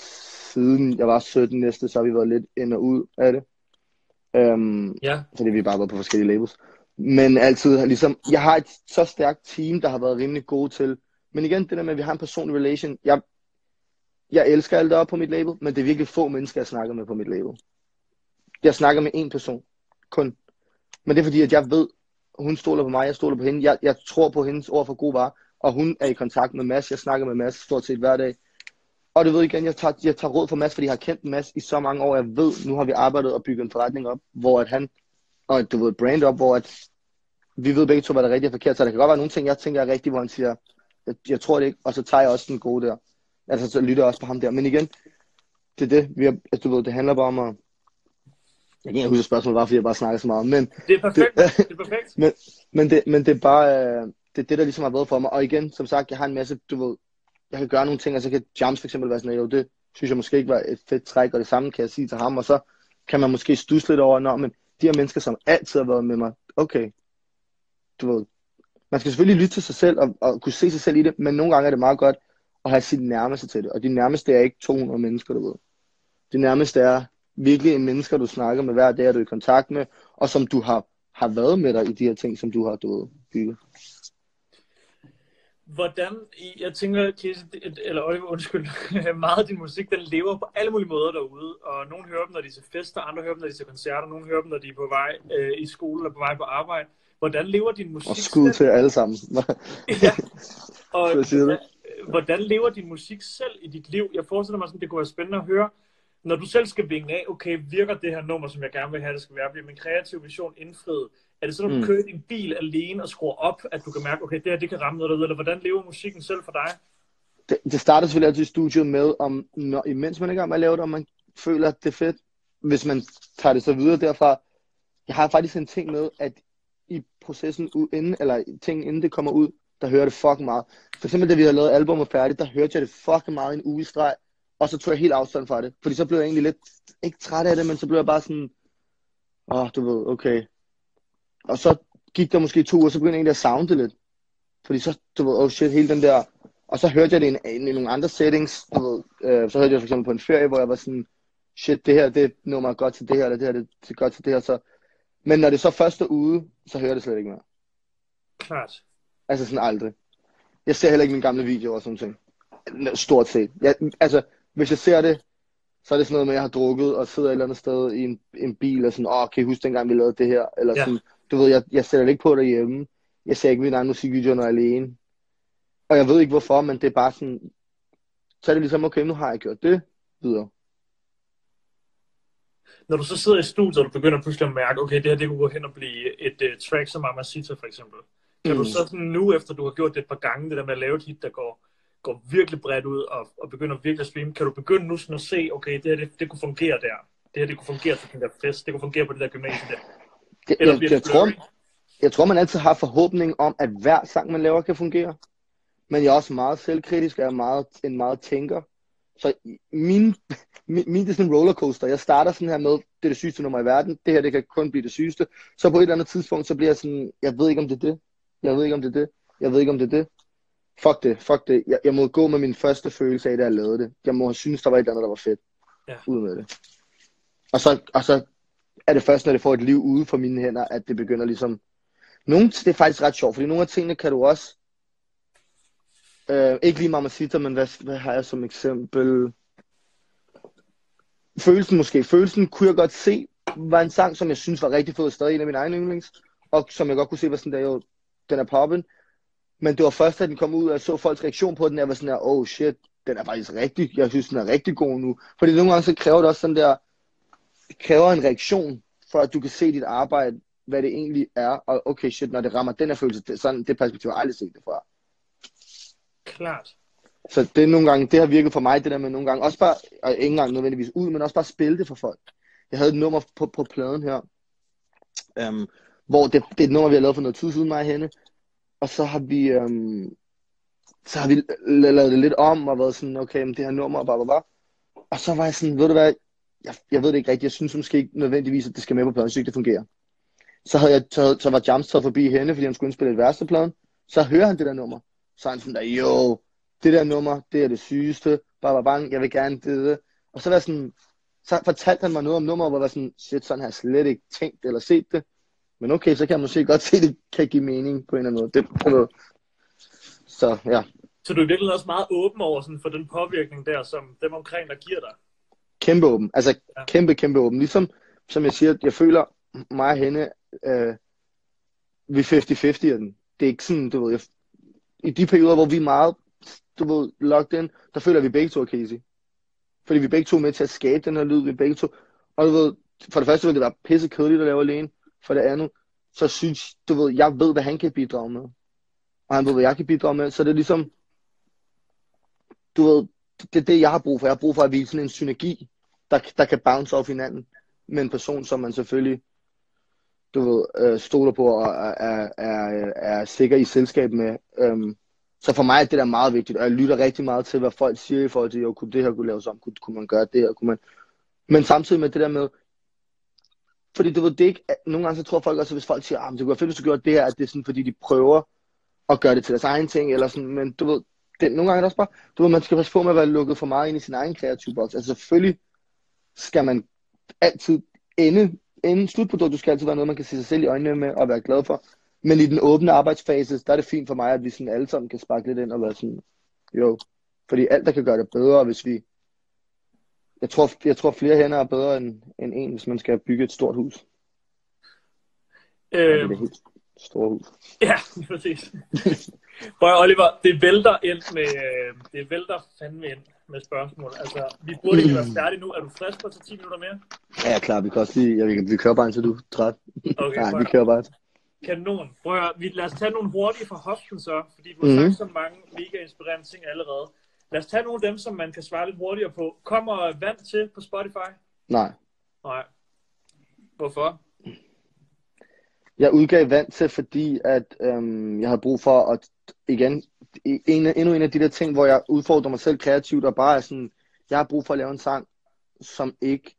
S3: siden jeg var 17 næste, så har vi været lidt ind og ud af det. Øhm,
S2: Ja,
S3: fordi vi bare været på forskellige labels. Men altid ligesom, jeg har et så stærkt team, der har været rimelig gode til. Men igen, det der med, at vi har en personlig relation. Jeg, jeg elsker alt der på mit label, men det er virkelig få mennesker, jeg snakker med på mit label. Jeg snakker med én person. Kun. Men det er fordi, at jeg ved, hun stoler på mig, jeg stoler på hende. Jeg, jeg tror på hendes ord for god var, og hun er i kontakt med Mads. Jeg snakker med Mads stort set hver dag. Og du ved igen, jeg tager, jeg tager råd for Mads, fordi jeg har kendt Mads i så mange år. Jeg ved, nu har vi arbejdet og bygget en forretning op, hvor at han, og du ved, et brand op, hvor at vi ved begge to, hvad der er rigtigt og forkert. Så der kan godt være nogle ting, jeg tænker er rigtigt, hvor han siger, jeg, jeg tror det ikke, og så tager jeg også den gode der. Altså, så lytter jeg også på ham der. Men igen, det er det, vi har, altså, du ved, det handler bare om at, jeg kan ikke huske spørgsmålet, bare fordi jeg bare snakker så meget, men
S2: det er perfekt. Det er perfekt.
S3: men, men, det, men det er bare, øh, det er det, der ligesom har været for mig. Og igen, som sagt, jeg har en masse, du ved, jeg kan gøre nogle ting, og så kan jumps for eksempel være sådan, jo, det synes jeg måske ikke var et fedt træk, og det samme kan jeg sige til ham, og så kan man måske stusse lidt over, når, men de her mennesker, som altid har været med mig, okay, du ved, man skal selvfølgelig lytte til sig selv, og, og kunne se sig selv i det, men nogle gange er det meget godt at have sit nærmeste til det, og de nærmeste er ikke 200 mennesker, du ved. Det nærmeste er virkelig en mennesker, du snakker med hver dag, er du er i kontakt med, og som du har, har været med dig i de her ting, som du har, du ved, bygget.
S2: Hvordan, jeg tænker, Kisse, det- eller Oliver, undskyld, meget af din musik, den lever på alle mulige måder derude, og nogle hører dem, når de er til fester, andre hører dem, når de er til koncerter, nogle hører dem, når de er på vej øh, i skole eller på vej på arbejde. Hvordan lever din musik
S3: Og skud til alle sammen.
S2: Ja. Og hvordan, hvordan lever din musik selv i dit liv? Jeg forestiller mig, sådan, det kunne være spændende at høre, når du selv skal vinge af, okay, virker det her nummer, som jeg gerne vil have, det skal være, bliver min kreative vision indfriet? Er det sådan, at du
S3: Mm.
S2: kører din bil alene og skruer op, at du kan mærke, okay, det her, det kan ramme noget derude, eller hvordan lever musikken selv for dig?
S3: det, det starter selvfølgelig altid i studiet med, om når, imens man er i gang med at lave det, om man føler, at det er fedt. Hvis man tager det så videre derfra. Jeg har faktisk en ting med, at i processen inden, eller ting inden det kommer ud, der hører det fucking meget. For eksempel, da vi havde lavet albumet færdigt, der hørte jeg det fucking meget i en uge i streg, og så tog jeg helt afstand fra det. Fordi så blev jeg egentlig lidt, ikke træt af det, men så blev jeg bare sådan, åh, oh, du ved, okay. Og så gik der måske to uger, så begyndte jeg egentlig at savne det lidt. Fordi så, du ved, oh shit, hele den der, og så hørte jeg det i, en, i nogle andre settings, du ved, øh, så hørte jeg for eksempel på en ferie, hvor jeg var sådan, shit, det her, det nummer er godt til det her, eller det her, det er godt til det her, så, men når det så først er ude, så hører jeg det slet ikke mere.
S2: Klart.
S3: Altså sådan aldrig. Jeg ser heller ikke mine gamle videoer og sådan ting. Stort set. Jeg, altså, hvis jeg ser det, så er det sådan noget med, at jeg har drukket og sidder et eller andet sted i en, en bil og sådan, åh, kan I huske dengang vi lavede det her? Eller
S2: Ja.
S3: sådan, du ved, jeg, jeg sætter det ikke på derhjemme. Jeg ser ikke mine egne musikvideoer, når jeg er alene. Og jeg ved ikke hvorfor, men det er bare sådan, så er det ligesom, okay, nu har jeg gjort det videre.
S2: Når du så sidder i studiet, og du begynder pludselig at mærke, okay, det her, det kunne gå hen og blive et uh, track som Mamacita for eksempel. Kan
S3: Mm.
S2: du så sådan nu, efter du har gjort det et par gange, det der med at lave et hit, der går, går virkelig bredt ud og, og begynder virkelig at streame, kan du begynde nu sådan at se, okay, det her, det, det kunne fungere der. Det her, det kunne fungere til den der fest. Det kunne fungere på det der gymnasie der.
S3: Jeg, jeg, jeg, tror, jeg tror, man altid har forhåbning om, at hver sang, man laver, kan fungere. Men jeg er også meget selvkritisk, og jeg er meget, en meget tænker. Så min, min, min det er sådan en rollercoaster. Jeg starter sådan her med, det er det sygeste nummer i verden. Det her, det kan kun blive det sygeste. Så på et eller andet tidspunkt, så bliver jeg sådan, jeg ved ikke, om det er det. Jeg ved ikke, om det er det. Jeg ved ikke, om det er det. Fuck det, fuck det. Jeg, jeg må gå med min første følelse af, da jeg lavede det. Jeg må have synes, der var et eller andet, der var fedt.
S2: Ja.
S3: Ud med det. Og så, og så er det først, når det får et liv ude for mine hænder, at det begynder ligesom... Nogle, det er faktisk ret sjovt, fordi nogle af tingene kan du også... Øh, ikke lige Mamacita, men hvad, hvad har jeg som eksempel? Følelsen måske. Følelsen kunne jeg godt se, var en sang, som jeg synes var rigtig fed, stadig en af mine egne yndlings, og som jeg godt kunne se var sådan der, jo, den er poppen. Men det var først, da den kom ud, og jeg så folks reaktion på den, jeg var sådan der, oh shit, den er faktisk rigtig, jeg synes, den er rigtig god nu. Fordi nogle gange så kræver det også sådan der, kræver en reaktion, for at du kan se dit arbejde, hvad det egentlig er, og okay shit, når det rammer den her følelse, det, sådan, det perspektiv har jeg aldrig set det fra.
S2: Klart.
S3: Så det er nogle gange, det har virket for mig, det der med nogle gange, også bare, og ikke engang nødvendigvis ud, men også bare spille det for folk. Jeg havde et nummer på, på pladen her, øhm, hvor det, det er et nummer, vi har lavet for noget tid siden, mig og hende, og så har vi, øhm, så har vi la- lavet det lidt om, og været sådan, okay, men det her nummer, bla, bla, bla. Og så var jeg sådan, ved du hvad, jeg, jeg ved det ikke rigtigt, jeg synes måske ikke nødvendigvis, at det skal med på pladen, jeg synes ikke, det fungerer. Så, havde jeg taget, så var Jams taget forbi hende, fordi han skulle indspille et værste pladen, så hører han det der nummer. Så er han sådan der, jo, det der nummer, det er det sygeste, bare, bare, bang, jeg vil gerne det, det. Og så var sådan, så fortalte han mig noget om nummeret, hvor jeg var sådan, shit, sådan har jeg slet ikke tænkt eller set det. Men okay, så kan jeg måske godt se, at det kan give mening på en eller anden måde. Det, på noget. Så ja,
S2: Så du er virkelig også meget åben over sådan, for den påvirkning der, som dem omkring der giver dig
S3: kæmpe åben. Altså
S2: Ja.
S3: kæmpe, kæmpe åben. Ligesom, som jeg siger, jeg føler mig og hende, øh, vi er 50-50 af den. Det er ikke sådan, du ved, jeg, i de perioder, hvor vi er meget, du ved, locked in, der føler vi begge to er Casey. Fordi vi begge to er med til at skabe den her lyd, vi er begge to. Og du ved, for det første vil det være pisse kedeligt at lave alene. For det andet, så synes, du ved, jeg ved, hvad han kan bidrage med. Og han ved, hvad jeg kan bidrage med. Så det er ligesom, du ved, det er det, jeg har brug for. Jeg har brug for at vise sådan en synergi, der, der kan bounce off hinanden med en person, som man selvfølgelig du ved, øh, stoler på og er, er, er, er sikker i selskab med. Øhm, så for mig er det der meget vigtigt, og jeg lytter rigtig meget til, hvad folk siger i forhold til, jo, kunne det her kunne laves om, kunne, kunne man gøre det her, kunne man... Men samtidig med det der med, fordi du ved, det ikke, nogle gange så tror folk også, at hvis folk siger, ah, men det kunne være fedt, hvis du gjorde det her, at det er sådan, fordi de prøver at gøre det til deres egen ting, eller sådan, men du ved, det, nogle gange er det også bare, du ved, man skal passe på med at være lukket for meget ind i sin egen kreative boks. Altså selvfølgelig skal man altid ende, ende slutprodukt, du skal altid være noget, man kan se sig selv i øjnene med og være glad for. Men i den åbne arbejdsfase, der er det fint for mig, at vi sådan alle sammen kan sparke lidt ind og være sådan, jo, fordi alt, der kan gøre det bedre, hvis vi, jeg tror, jeg tror flere hænder er bedre end, end en, hvis man skal bygge et stort hus.
S2: Øh,
S3: det helt store hus.
S2: ja, præcis. Prøv Oliver, det vælter ind med, øh, det vælter fandme ind med spørgsmål. Altså, vi burde ikke være færdige nu. Er du frisk på tage 10 minutter mere?
S3: Ja, ja, klar, vi kan også lige, ja, vi, kan- vi kører bare indtil du er træt.
S2: Okay,
S3: Nej, vi kører bare.
S2: Kanon. Prøv at høre, vi, lad os tage nogle hurtige fra hoften så, fordi du har
S3: Mhm.
S2: sagt så mange mega inspirerende ting allerede. Lad os tage nogle af dem, som man kan svare lidt hurtigere på. Kommer vand til på Spotify?
S3: Nej,
S2: Nej. Hvorfor?
S3: jeg udgav vand til, fordi at øhm, jeg havde brug for at, igen, en, endnu en af de der ting, hvor jeg udfordrer mig selv kreativt, og bare er sådan, jeg har brug for at lave en sang, som ikke,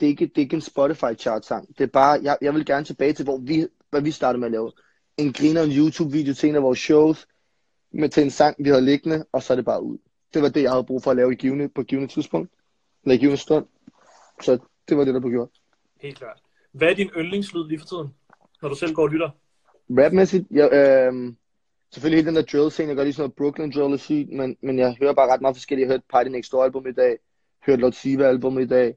S3: det er ikke, det er ikke en Spotify chart sang. Det er bare, jeg, jeg vil gerne tilbage til, hvor vi, hvad vi startede med at lave. En griner en YouTube-video til en af vores shows, med til en sang, vi havde liggende, og så er det bare ud. Det var det, jeg havde brug for at lave i givende, på givende tidspunkt, eller i givende stund. Så det var det, der blev gjort.
S2: Helt klart. Hvad er din yndlingslyd lige for tiden, når du selv går og lytter?
S3: Rapmæssigt, jeg, øh, selvfølgelig hele den der drill scene, jeg gør lige sådan noget Brooklyn drill og sygt, men, men jeg hører bare ret meget forskelligt. Jeg hørte Party Next Door album i dag, hørte Lord Siva album i dag.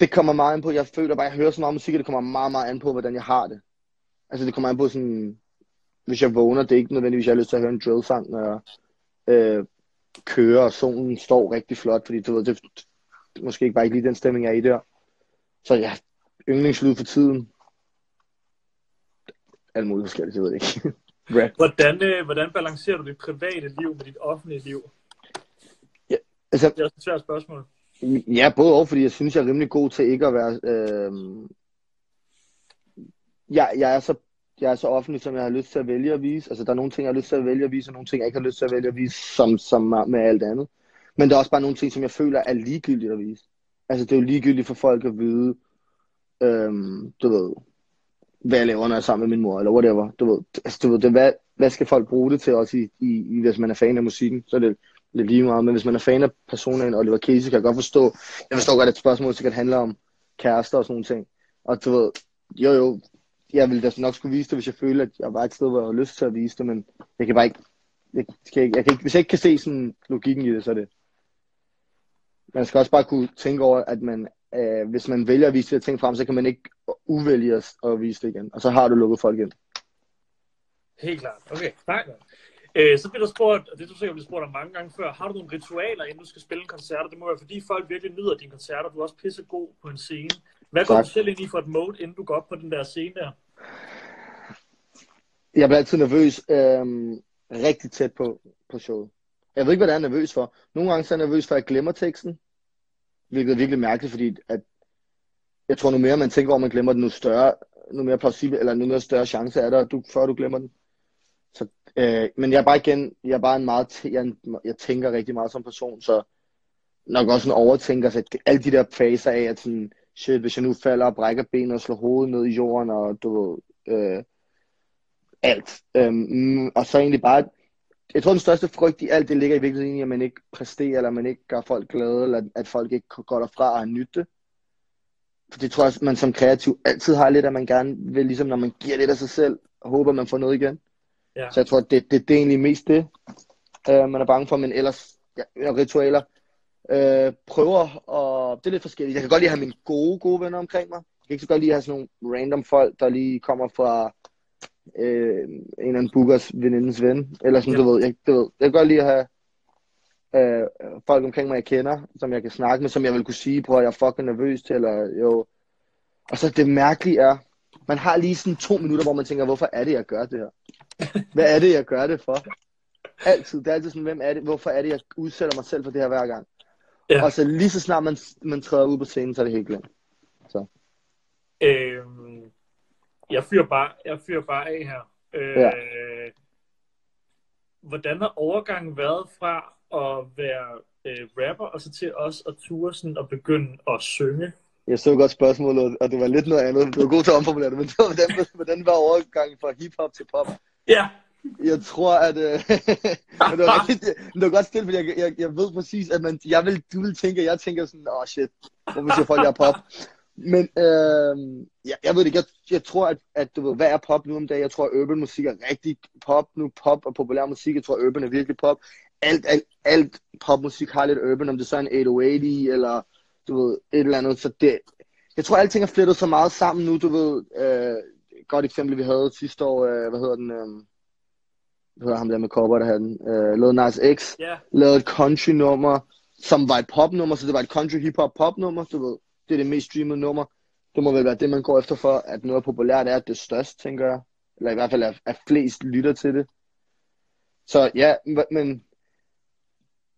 S3: Det kommer meget an på, jeg føler bare, jeg hører så meget musik, og det kommer meget, meget an på, hvordan jeg har det. Altså det kommer an på sådan, hvis jeg vågner, det er ikke nødvendigvis, jeg har lyst til at høre en drill sang, når jeg øh, kører, og solen står rigtig flot, fordi du ved, det, det det måske ikke bare ikke lige den stemning, jeg er i der. Så ja, yndlingslyd for tiden. Alt muligt forskelligt, jeg ved det ikke. Rap.
S2: Hvordan, øh, hvordan balancerer du dit private liv med dit offentlige liv?
S3: Altså,
S2: Det er også et svært spørgsmål.
S3: ja, både og, fordi jeg synes, jeg er rimelig god til ikke at være... Øh... Jeg, jeg, er så, jeg er så offentlig, som jeg har lyst til at vælge at vise. Altså, der er nogle ting, jeg har lyst til at vælge at vise, og nogle ting, jeg ikke har lyst til at vælge at vise, som, som med alt andet. Men der er også bare nogle ting, som jeg føler er ligegyldigt at vise. Altså, det er jo ligegyldigt for folk at vide, øhm, du ved, hvad jeg laver, når jeg er sammen med min mor, eller whatever. Du ved, altså, du ved det, hvad, hvad skal folk bruge det til, også i, i, i, hvis man er fan af musikken, så er det lidt lige meget. Men hvis man er fan af personen Oliver Casey, kan jeg godt forstå, jeg forstår godt, at spørgsmålet sikkert handler om kærester og sådan nogle ting. Og du ved, jo jo, jeg ville da nok skulle vise det, hvis jeg følte, at jeg var et sted, hvor jeg havde lyst til at vise det, men jeg kan bare ikke, jeg kan ikke, jeg kan ikke hvis jeg ikke kan se sådan logikken i det, så er det. Man skal også bare kunne tænke over, at man, øh, hvis man vælger at vise de her ting frem, så kan man ikke uvælge at, at vise det igen. Og så har du lukket folk ind.
S2: Helt klart. Okay, tak. Øh, så bliver der spurgt, og det er du sikkert blevet spurgt om mange gange før, har du nogle ritualer, inden du skal spille en koncert? Det må være, fordi folk virkelig nyder dine koncerter. Du er også pisse god på en scene. Hvad går
S3: Tak.
S2: du selv ind i for et mode, inden du går op på den der scene der?
S3: Jeg bliver altid nervøs øhm, rigtig tæt på, på showet. Jeg ved ikke, hvad jeg er nervøs for. Nogle gange så er jeg nervøs for, at jeg glemmer teksten. Hvilket er virkelig mærkeligt, fordi at jeg tror, nu mere man tænker over, man glemmer den, nu større, nu mere plausibel, eller nu mere større chance er der, du, før du glemmer den. Så, øh, men jeg er bare igen, jeg er bare en meget, jeg, jeg tænker rigtig meget som person, så nok også en overtænker, så alle de der faser af, at sådan, shit, hvis jeg nu falder og brækker benet og slår hovedet ned i jorden, og du ved, øh, alt. Øhm, og så egentlig bare jeg tror, den største frygt i alt det ligger i virkeligheden i, at man ikke præsterer, eller man ikke gør folk glade, eller at folk ikke går derfra og har nytte. For det tror jeg, man som kreativ altid har lidt, at man gerne vil, ligesom når man giver lidt af sig selv, og håber, man får noget igen.
S2: Ja.
S3: Så jeg tror, det, det, det er egentlig mest det, uh, man er bange for, men ellers, ja, ritualer, uh, prøver, og det er lidt forskelligt. Jeg kan godt lide at have mine gode, gode venner omkring mig. Jeg kan ikke så godt lide at have sådan nogle random folk, der lige kommer fra øh, en eller anden bookers venindens ven, eller sådan,
S2: Ja.
S3: du ved, jeg, du ved, jeg kan godt lide at have øh, folk omkring mig, jeg kender, som jeg kan snakke med, som jeg vil kunne sige, på, at jeg er fucking nervøs til, eller jo. Og så det mærkelige er, man har lige sådan to minutter, hvor man tænker, hvorfor er det, jeg gør det her? Hvad er det, jeg gør det for? Altid. Det er altid sådan, hvem er det, hvorfor er det, jeg udsætter mig selv for det her hver gang?
S2: Ja.
S3: Og så lige så snart man, man træder ud på scenen, så er det helt glemt.
S2: Øhm, jeg fyrer bare, jeg fyrer bare af her. Øh,
S3: Ja.
S2: Hvordan har overgangen været fra at være øh, rapper, og så til også at ture sådan og begynde at synge?
S3: Jeg så godt spørgsmålet, og det var lidt noget andet. Du var god til at omformulere det, men hvordan, hvordan var overgangen fra hiphop til pop?
S2: Ja,
S3: Jeg tror, at... Øh, det var rigtig, det var godt stille, fordi jeg, jeg, jeg ved præcis, at man, jeg vil, du vil tænke, at jeg tænker sådan, åh oh, shit, hvorfor siger folk, jeg er pop? Men øh, jeg, jeg ved ikke, jeg, jeg tror, at, at du ved, hvad er pop nu om dagen? Jeg tror, at urban musik er rigtig pop nu, pop og populær musik. Jeg tror, at urban er virkelig pop. Alt, alt, alt popmusik har lidt urban, om det så er en 808 eller du ved, et eller andet. Så det, jeg tror, at alting er flettet så meget sammen nu, du ved. Øh, et godt eksempel, vi havde sidste år, øh, hvad hedder den? Øh, hvad hedder ham der med Cowboy, der havde den? Øh, lavede Nice X
S2: ja,
S3: lavede et country-nummer, som var et popnummer, så det var et country hip-hop pop-nummer, du ved. Det er det mest streamede nummer. Det må vel være det, man går efter for, at noget populært er at det største, størst, tænker jeg. Eller i hvert fald, at, at flest lytter til det. Så ja, men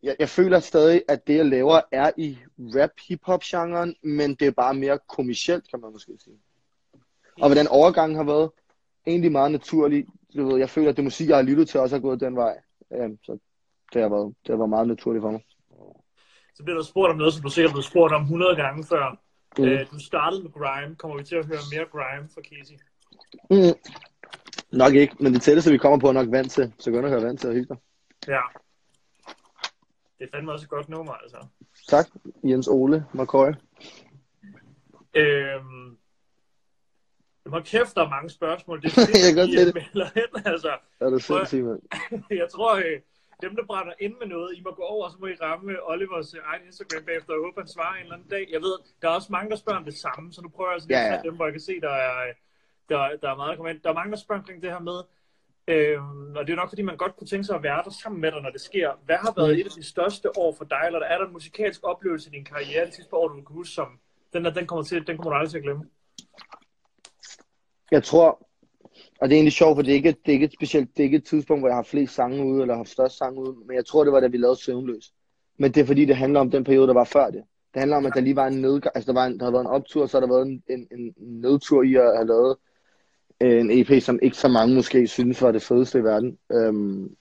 S3: jeg, jeg føler stadig, at det, jeg laver, er i rap-hip-hop-genren, men det er bare mere kommercielt, kan man måske sige. Og hvordan overgangen har været, egentlig meget naturlig. Du ved, jeg føler, at det musik, jeg har lyttet til, også har gået den vej. Øhm, så det har, været, det har været meget naturligt for mig
S2: så bliver der spurgt om noget, som du sikkert er blevet spurgt om 100 gange før.
S3: Mm.
S2: Øh, du startede med grime. Kommer vi til at høre mere grime fra Casey?
S3: Mm. Nok ikke, men det tætteste, vi kommer på, er nok vant til. Så gå ind og høre vant til og hygge dig.
S2: Ja. Det er fandme også et godt nummer, altså.
S3: Tak, Jens Ole McCoy.
S2: Øhm, Hold kæft, der er mange spørgsmål. Det er
S3: Jeg kan godt se det.
S2: ind, altså.
S3: Er det sindssygt, mand?
S2: Jeg tror, øh, dem, der brænder ind med noget, I må gå over, og så må I ramme Olivers øh, egen Instagram bagefter, og jeg håber, han svarer en eller anden dag. Jeg ved, der er også mange, der spørger om det samme, så nu prøver jeg altså lige
S3: Ja,
S2: at
S3: ja.
S2: tage dem, hvor jeg kan se, der er, øh, der, der er meget komment. Der er mange, der spørger omkring det her med, øhm, og det er nok, fordi man godt kunne tænke sig at være der sammen med dig, når det sker. Hvad har været
S3: Mm.
S2: et af de største år for dig, eller er der en musikalsk oplevelse i din karriere de sidste år, du kan huske, som den, der, den, kommer til, den kommer du aldrig til at glemme?
S3: Jeg tror, og det er egentlig sjovt, for det er ikke, det er ikke et specielt, det er ikke et tidspunkt, hvor jeg har flest sange ude, eller har haft størst sange ude, men jeg tror, det var, da vi lavede Søvnløs. Men det er fordi, det handler om den periode, der var før det. Det handler om, at der lige var en nedgang, altså der, var en, der havde været en optur, så har der været en, en, en nedtur i at have lavet øh, en EP, som ikke så mange måske synes var det fedeste i verden. Øhm,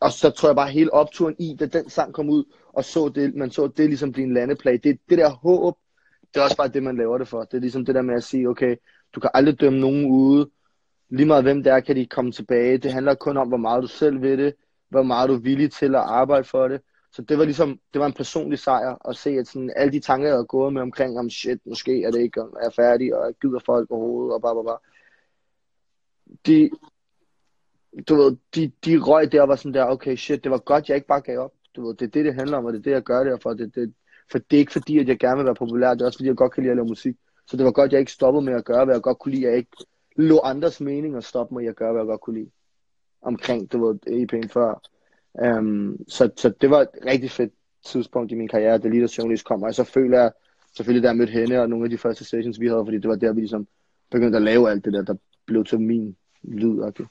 S3: og så tror jeg bare hele opturen i, da den sang kom ud, og så det, man så det ligesom blive en landeplage. Det, det der håb, det er også bare det, man laver det for. Det er ligesom det der med at sige, okay, du kan aldrig dømme nogen ude. Lige meget hvem det er, kan de komme tilbage. Det handler kun om, hvor meget du selv ved det, hvor meget du er villig til at arbejde for det. Så det var ligesom, det var en personlig sejr at se, at sådan, alle de tanker, jeg havde gået med omkring, om shit, måske er det ikke, er jeg færdig, og jeg gider folk overhovedet, og bare, bare, bare. De, du ved, de, de røg der var sådan der, okay, shit, det var godt, jeg ikke bare gav op. Du ved, det er det, det handler om, og det er det, jeg gør det for. Det, det, for det er ikke fordi, at jeg gerne vil være populær, det er også fordi, jeg godt kan lide at lave musik. Så det var godt, jeg ikke stoppede med at gøre, hvad jeg godt kunne lide. Jeg ikke lå andres mening og stoppe med at gøre, hvad jeg godt kunne lide. Omkring, du ved, EP'en før. Um, så, så det var et rigtig fedt tidspunkt i min karriere, da Leaders Journalist kom. Og så føler jeg selvfølgelig, da jeg mødte hende og nogle af de første sessions, vi havde, fordi det var der, vi ligesom begyndte at lave alt det der, der blev til min lyd. Okay.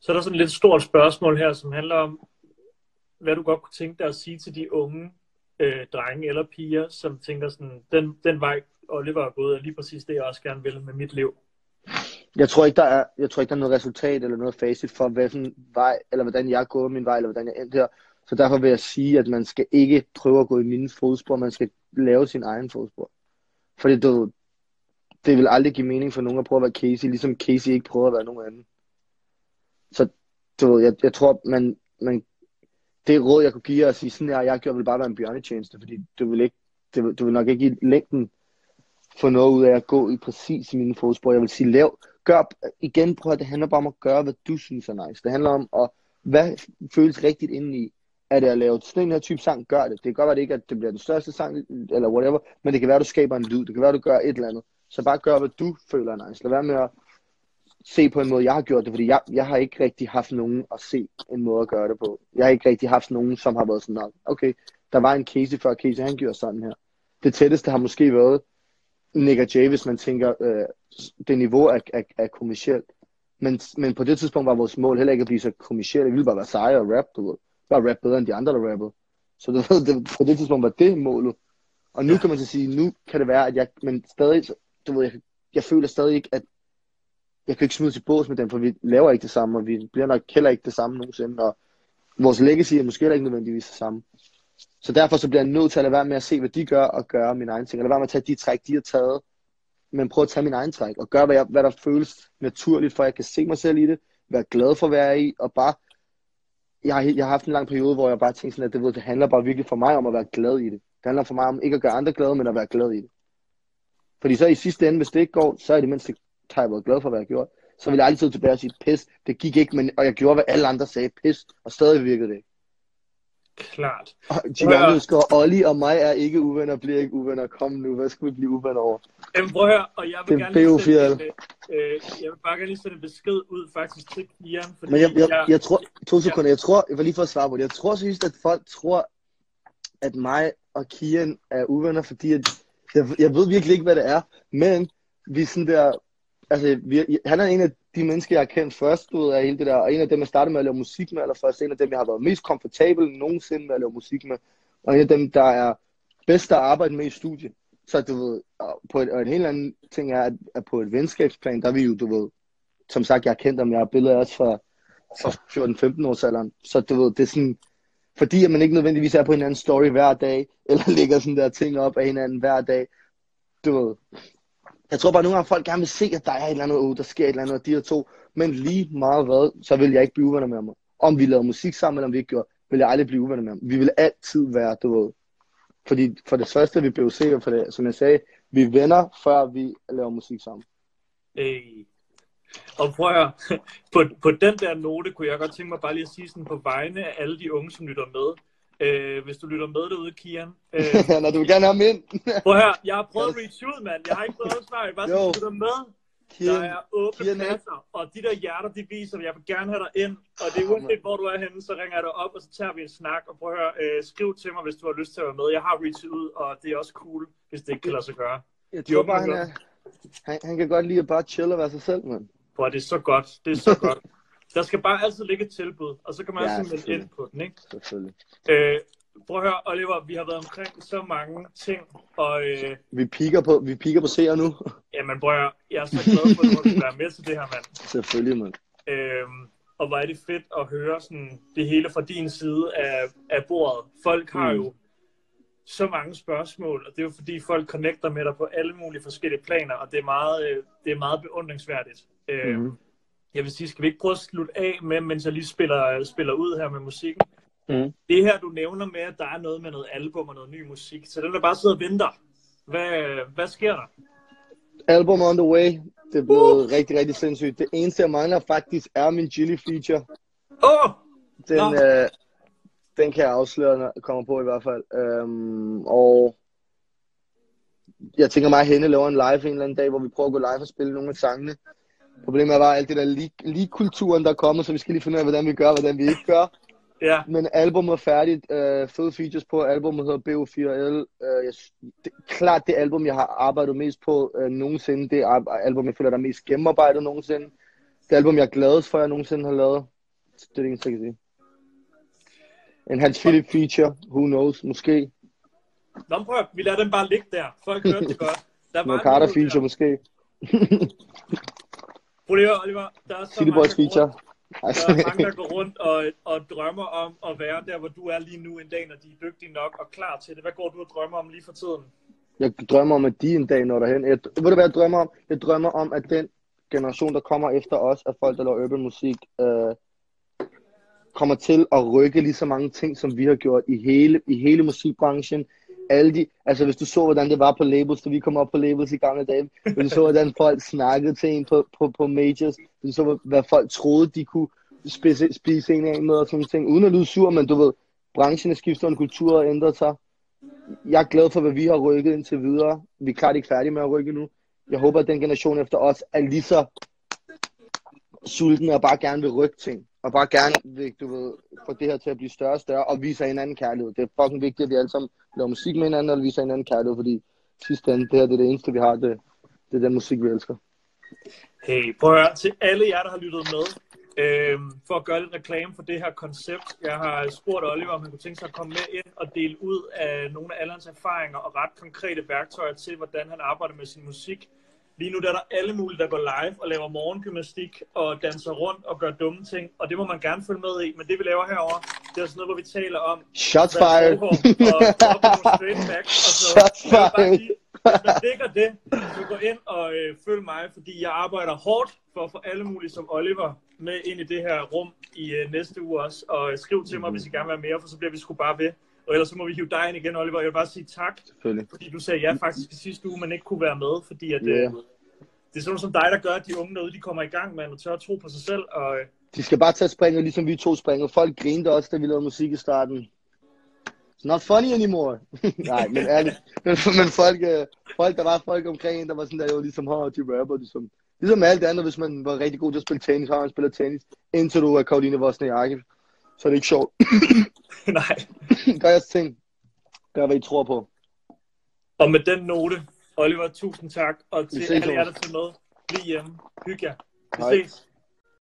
S2: Så er der sådan et lidt stort spørgsmål her, som handler om, hvad du godt kunne tænke dig at sige til de unge øh, drenge eller piger, som tænker sådan, den, den vej Oliver er gået, er lige præcis det, jeg også gerne vil med mit liv.
S3: Jeg tror ikke, der er, jeg tror ikke, der er noget resultat eller noget facit for, hvilken vej, eller hvordan jeg går min vej, eller hvordan jeg endte her. Så derfor vil jeg sige, at man skal ikke prøve at gå i mine fodspor, man skal lave sin egen fodspor. Fordi det, det vil aldrig give mening for nogen at prøve at være Casey, ligesom Casey ikke prøver at være nogen anden. Så du ved, jeg, jeg tror, man, man, det råd, jeg kunne give jer at sige, sådan her, jeg gjorde, vil bare være en bjørnetjeneste, fordi du vil ikke, det, du vil nok ikke i længden få noget ud af at gå i præcis i mine fodspor. Jeg vil sige, lav, gør, igen, prøv at det handler bare om at gøre, hvad du synes er nice. Det handler om, at, hvad føles rigtigt indeni. Er det at lave sådan en her type sang, gør det. Det kan godt være, det ikke at det bliver den største sang, eller whatever, men det kan være, at du skaber en lyd. Det kan være, at du gør et eller andet. Så bare gør, hvad du føler er nice. Lad være med at se på en måde, jeg har gjort det, fordi jeg, jeg har ikke rigtig haft nogen at se en måde at gøre det på. Jeg har ikke rigtig haft nogen, som har været sådan, okay, der var en Casey før Casey, han gjorde sådan her. Det tætteste har måske været Nick og Jay, hvis man tænker, øh, det niveau er, er, er kommercielt. Men, men på det tidspunkt var vores mål heller ikke at blive så kommercielle. Vi ville bare være seje og rap, du ved. Bare rap bedre end de andre, der rappede. Så du ved, det, på det tidspunkt var det målet. Og nu kan man så sige, nu kan det være, at jeg, men stadig, du ved, jeg, jeg føler stadig ikke, at jeg kan ikke smide til bås med dem, for vi laver ikke det samme, og vi bliver nok heller ikke det samme nogensinde, og vores legacy er måske heller ikke nødvendigvis det samme. Så derfor så bliver jeg nødt til at lade være med at se, hvad de gør, og gøre min egen ting. Eller lade være med at tage de træk, de har taget, men prøve at tage min egen træk, og gøre, hvad, jeg, hvad der føles naturligt, for jeg kan se mig selv i det, være glad for at være i, og bare, jeg har, jeg har haft en lang periode, hvor jeg bare tænkte sådan, at det, ved, det handler bare virkelig for mig om at være glad i det. Det handler for mig om ikke at gøre andre glade, men at være glad i det. Fordi så i sidste ende, hvis det ikke går, så er det mindst, har jeg været glad for, hvad jeg gjort. Så vil jeg aldrig sidde tilbage og sige, pis, det gik ikke, men, og jeg gjorde, hvad alle andre sagde, pis, og stadig virkede det ikke.
S2: Klart.
S3: Giovanni skriver, Olli og mig er ikke uvenner, bliver ikke uvenner. Kom nu, hvad skal vi blive uvenner over?
S2: Jamen prøv at høre, og jeg vil
S3: Det er
S2: gerne lige sende
S3: BO4.
S2: en, øh, jeg vil bare gerne lige sende en besked ud faktisk til Kian, fordi
S3: Men jeg, jeg, jeg tror, to sekunder, jeg tror, jeg var lige for at svare på det, jeg tror seriøst, at folk tror, at mig og Kian er uvenner, fordi at, jeg, jeg ved virkelig ikke, hvad det er, men vi er sådan der, altså, vi, han er en af de mennesker, jeg har kendt først, du af hele det der, og en af dem, jeg startede med at lave musik med, eller først en af dem, jeg har været mest komfortabel nogensinde med at lave musik med, og en af dem, der er bedst at arbejde med i studiet. Så du ved, på et, og en helt anden ting er, at, at på et venskabsplan, der er vi jo, du ved, som sagt, jeg har kendt dem, jeg har billeder også fra, fra 14-15 års alderen, så du ved, det er sådan, fordi at man ikke nødvendigvis er på hinandens story hver dag, eller lægger sådan der ting op af hinanden hver dag, du ved, jeg tror bare, at nogle gange folk gerne vil se, at der er et eller andet, oh, der sker et eller andet og de her to. Men lige meget hvad, så vil jeg ikke blive uvenner med ham. Om vi lavede musik sammen, eller om vi ikke gjorde, vil jeg aldrig blive uvenner med ham. Vi vil altid være, du ved. Fordi for det første, vi blev sikre for det, som jeg sagde, vi er venner, før vi laver musik sammen.
S2: Øh. Og prøv at høre, på, på den der note kunne jeg godt tænke mig bare lige at sige sådan på vegne af alle de unge, som lytter med. Øh, hvis du lytter med derude, Kian. Øh,
S3: Når du vil gerne have ham ind.
S2: prøv høre, jeg har prøvet at reach ud, mand. Jeg har ikke prøvet at. Jeg bare sige, lytter med. Der
S3: Kian,
S2: er åbne
S3: Kian er-
S2: pladser, og de der hjerter, de viser, at jeg vil gerne have dig ind. Og det er uanset, hvor du er henne, så ringer jeg dig op, og så tager vi en snak. Og prøv at høre, øh, skriv til mig, hvis du har lyst til at være med. Jeg har reachet ud, og det er også cool, hvis det ikke kan lade sig gøre.
S3: jeg tror bare, han, er, han, han kan godt lide at bare chill og være sig selv, mand.
S2: Prøv det er så godt. Det er så godt. Der skal bare altid ligge et tilbud, og så kan man
S3: Ja,
S2: altid melde ind på den, ikke?
S3: Selvfølgelig.
S2: Øh, prøv at høre, Oliver, vi har været omkring så mange ting, og øh,
S3: Vi piker på, vi piker på seere nu.
S2: jamen, prøv at høre, jeg er så glad for, at du være med til det her, mand.
S3: Selvfølgelig, mand.
S2: Øhm, og hvor er det fedt at høre sådan, det hele fra din side af, af bordet. Folk har
S3: Mm.
S2: jo så mange spørgsmål, og det er jo fordi, folk connecter med dig på alle mulige forskellige planer, og det er meget, øh, det er meget beundringsværdigt.
S3: Mhm.
S2: Jeg vil sige, skal vi ikke prøve at slutte af med, mens jeg lige spiller, spiller ud her med musikken?
S3: Mhm.
S2: Det her, du nævner med, at der er noget med noget album og noget ny musik, så den der bare sidder og venter. Hvad, hvad sker der?
S3: Album on the way. Det er blevet rigtig, rigtig sindssygt. Det eneste, jeg mangler faktisk, er min Chili feature.
S2: Åh! Oh!
S3: Den,
S2: Nå.
S3: øh, den kan jeg afsløre, når jeg kommer på i hvert fald. Øhm, og jeg tænker mig, at Henne laver en live en eller anden dag, hvor vi prøver at gå live og spille nogle af sangene. Problemet er bare alt det der league-kulturen, der er kommet, så vi skal lige finde ud af, hvordan vi gør, og hvordan vi ikke gør.
S2: Ja,
S3: Men albumet er færdigt. Øh, fede features på. Albumet hedder BO4L. Øh, jeg, det, klart det album, jeg har arbejdet mest på øh, nogensinde. Det er album, jeg føler, der er mest gennemarbejdet nogensinde. Det album, jeg er gladest for, jeg nogensinde har lavet. Det er det eneste, jeg kan sige. En Hans Philip feature. Who knows? Måske.
S2: Nå, prøv vi lader den bare ligge der. Folk hørte det godt. Der var
S3: Carter feature,
S2: der.
S3: måske.
S2: Prøv lige at Oliver. Der er så
S3: City
S2: mange,
S3: Boys feature.
S2: Der er mange, der går rundt og, og drømmer om at være der, hvor du er lige nu en dag, når de er dygtige nok og klar til det. Hvad går du og drømmer om lige for tiden?
S3: Jeg drømmer om, at de en dag når derhen. Jeg, ved du hvad jeg drømmer om? Jeg drømmer om, at den generation, der kommer efter os, af folk, der laver urban musik, øh, kommer til at rykke lige så mange ting, som vi har gjort i hele, i hele musikbranchen. Alle de, altså hvis du så, hvordan det var på labels, da vi kom op på labels i gamle dage, hvis du så, hvordan folk snakkede til en på, på, på majors, hvis du så, hvad folk troede, de kunne spise, spise en af med og sådan ting, uden at lyde sur, men du ved, branchen er skiftet, og en kultur har ændret sig. Jeg er glad for, hvad vi har rykket indtil videre. Vi er klart ikke færdige med at rykke nu. Jeg håber, at den generation efter os er lige så sulten og bare gerne vil rykke ting. Og bare gerne vil, du ved, få det her til at blive større og større, og vise hinanden kærlighed. Det er fucking vigtigt, at vi alle sammen laver musik med hinanden, og viser hinanden kærlighed, fordi sidste ende, det her det er det eneste, vi har, det, det er den musik, vi elsker.
S2: Hey, prøv at høre, til alle jer, der har lyttet med, øh, for at gøre lidt reklame for det her koncept. Jeg har spurgt Oliver, om han kunne tænke sig at komme med ind og dele ud af nogle af Allans hans erfaringer og ret konkrete værktøjer til, hvordan han arbejder med sin musik. Lige nu der er der alle mulige, der går live og laver morgengymnastik og danser rundt og gør dumme ting, og det må man gerne følge med i. Men det vi laver herover, det er sådan noget, hvor vi taler om,
S3: Shots fired.
S2: og og så.
S3: Shots fired.
S2: hvis man digger det, så gå ind og øh, følg mig, fordi jeg arbejder hårdt for at få alle mulige som Oliver med ind i det her rum i øh, næste uge også. Og øh, skriv til mig, hvis I gerne vil være mere, for så bliver vi sgu bare ved. Og ellers så må vi hive dig ind igen, Oliver. Jeg vil bare sige tak, fordi du sagde ja faktisk i sidste uge, men ikke kunne være med, fordi at, yeah. det er sådan som dig, der gør, at de unge derude, de kommer i gang med at tør at tro på sig selv. Og øh,
S3: De skal bare tage springet, ligesom vi to springer. Folk grinte også, da vi lavede musik i starten. It's not funny anymore. Nej, men ærligt. Men, men folk, øh, folk, der var folk omkring en, der var sådan der, jo ligesom, har de rapper, ligesom. Ligesom alt andet, hvis man var rigtig god til at spille tennis, har man spillet tennis, indtil du er Karoline Wozniacki. Så er det ikke sjovt.
S2: nej.
S3: Gør jeres ting. Gør, hvad I tror på.
S2: Og med den note, Oliver, tusind tak. Og til alle jer, der til med, bliv hjemme. Hyg jer. Vi
S3: Hej.
S2: ses.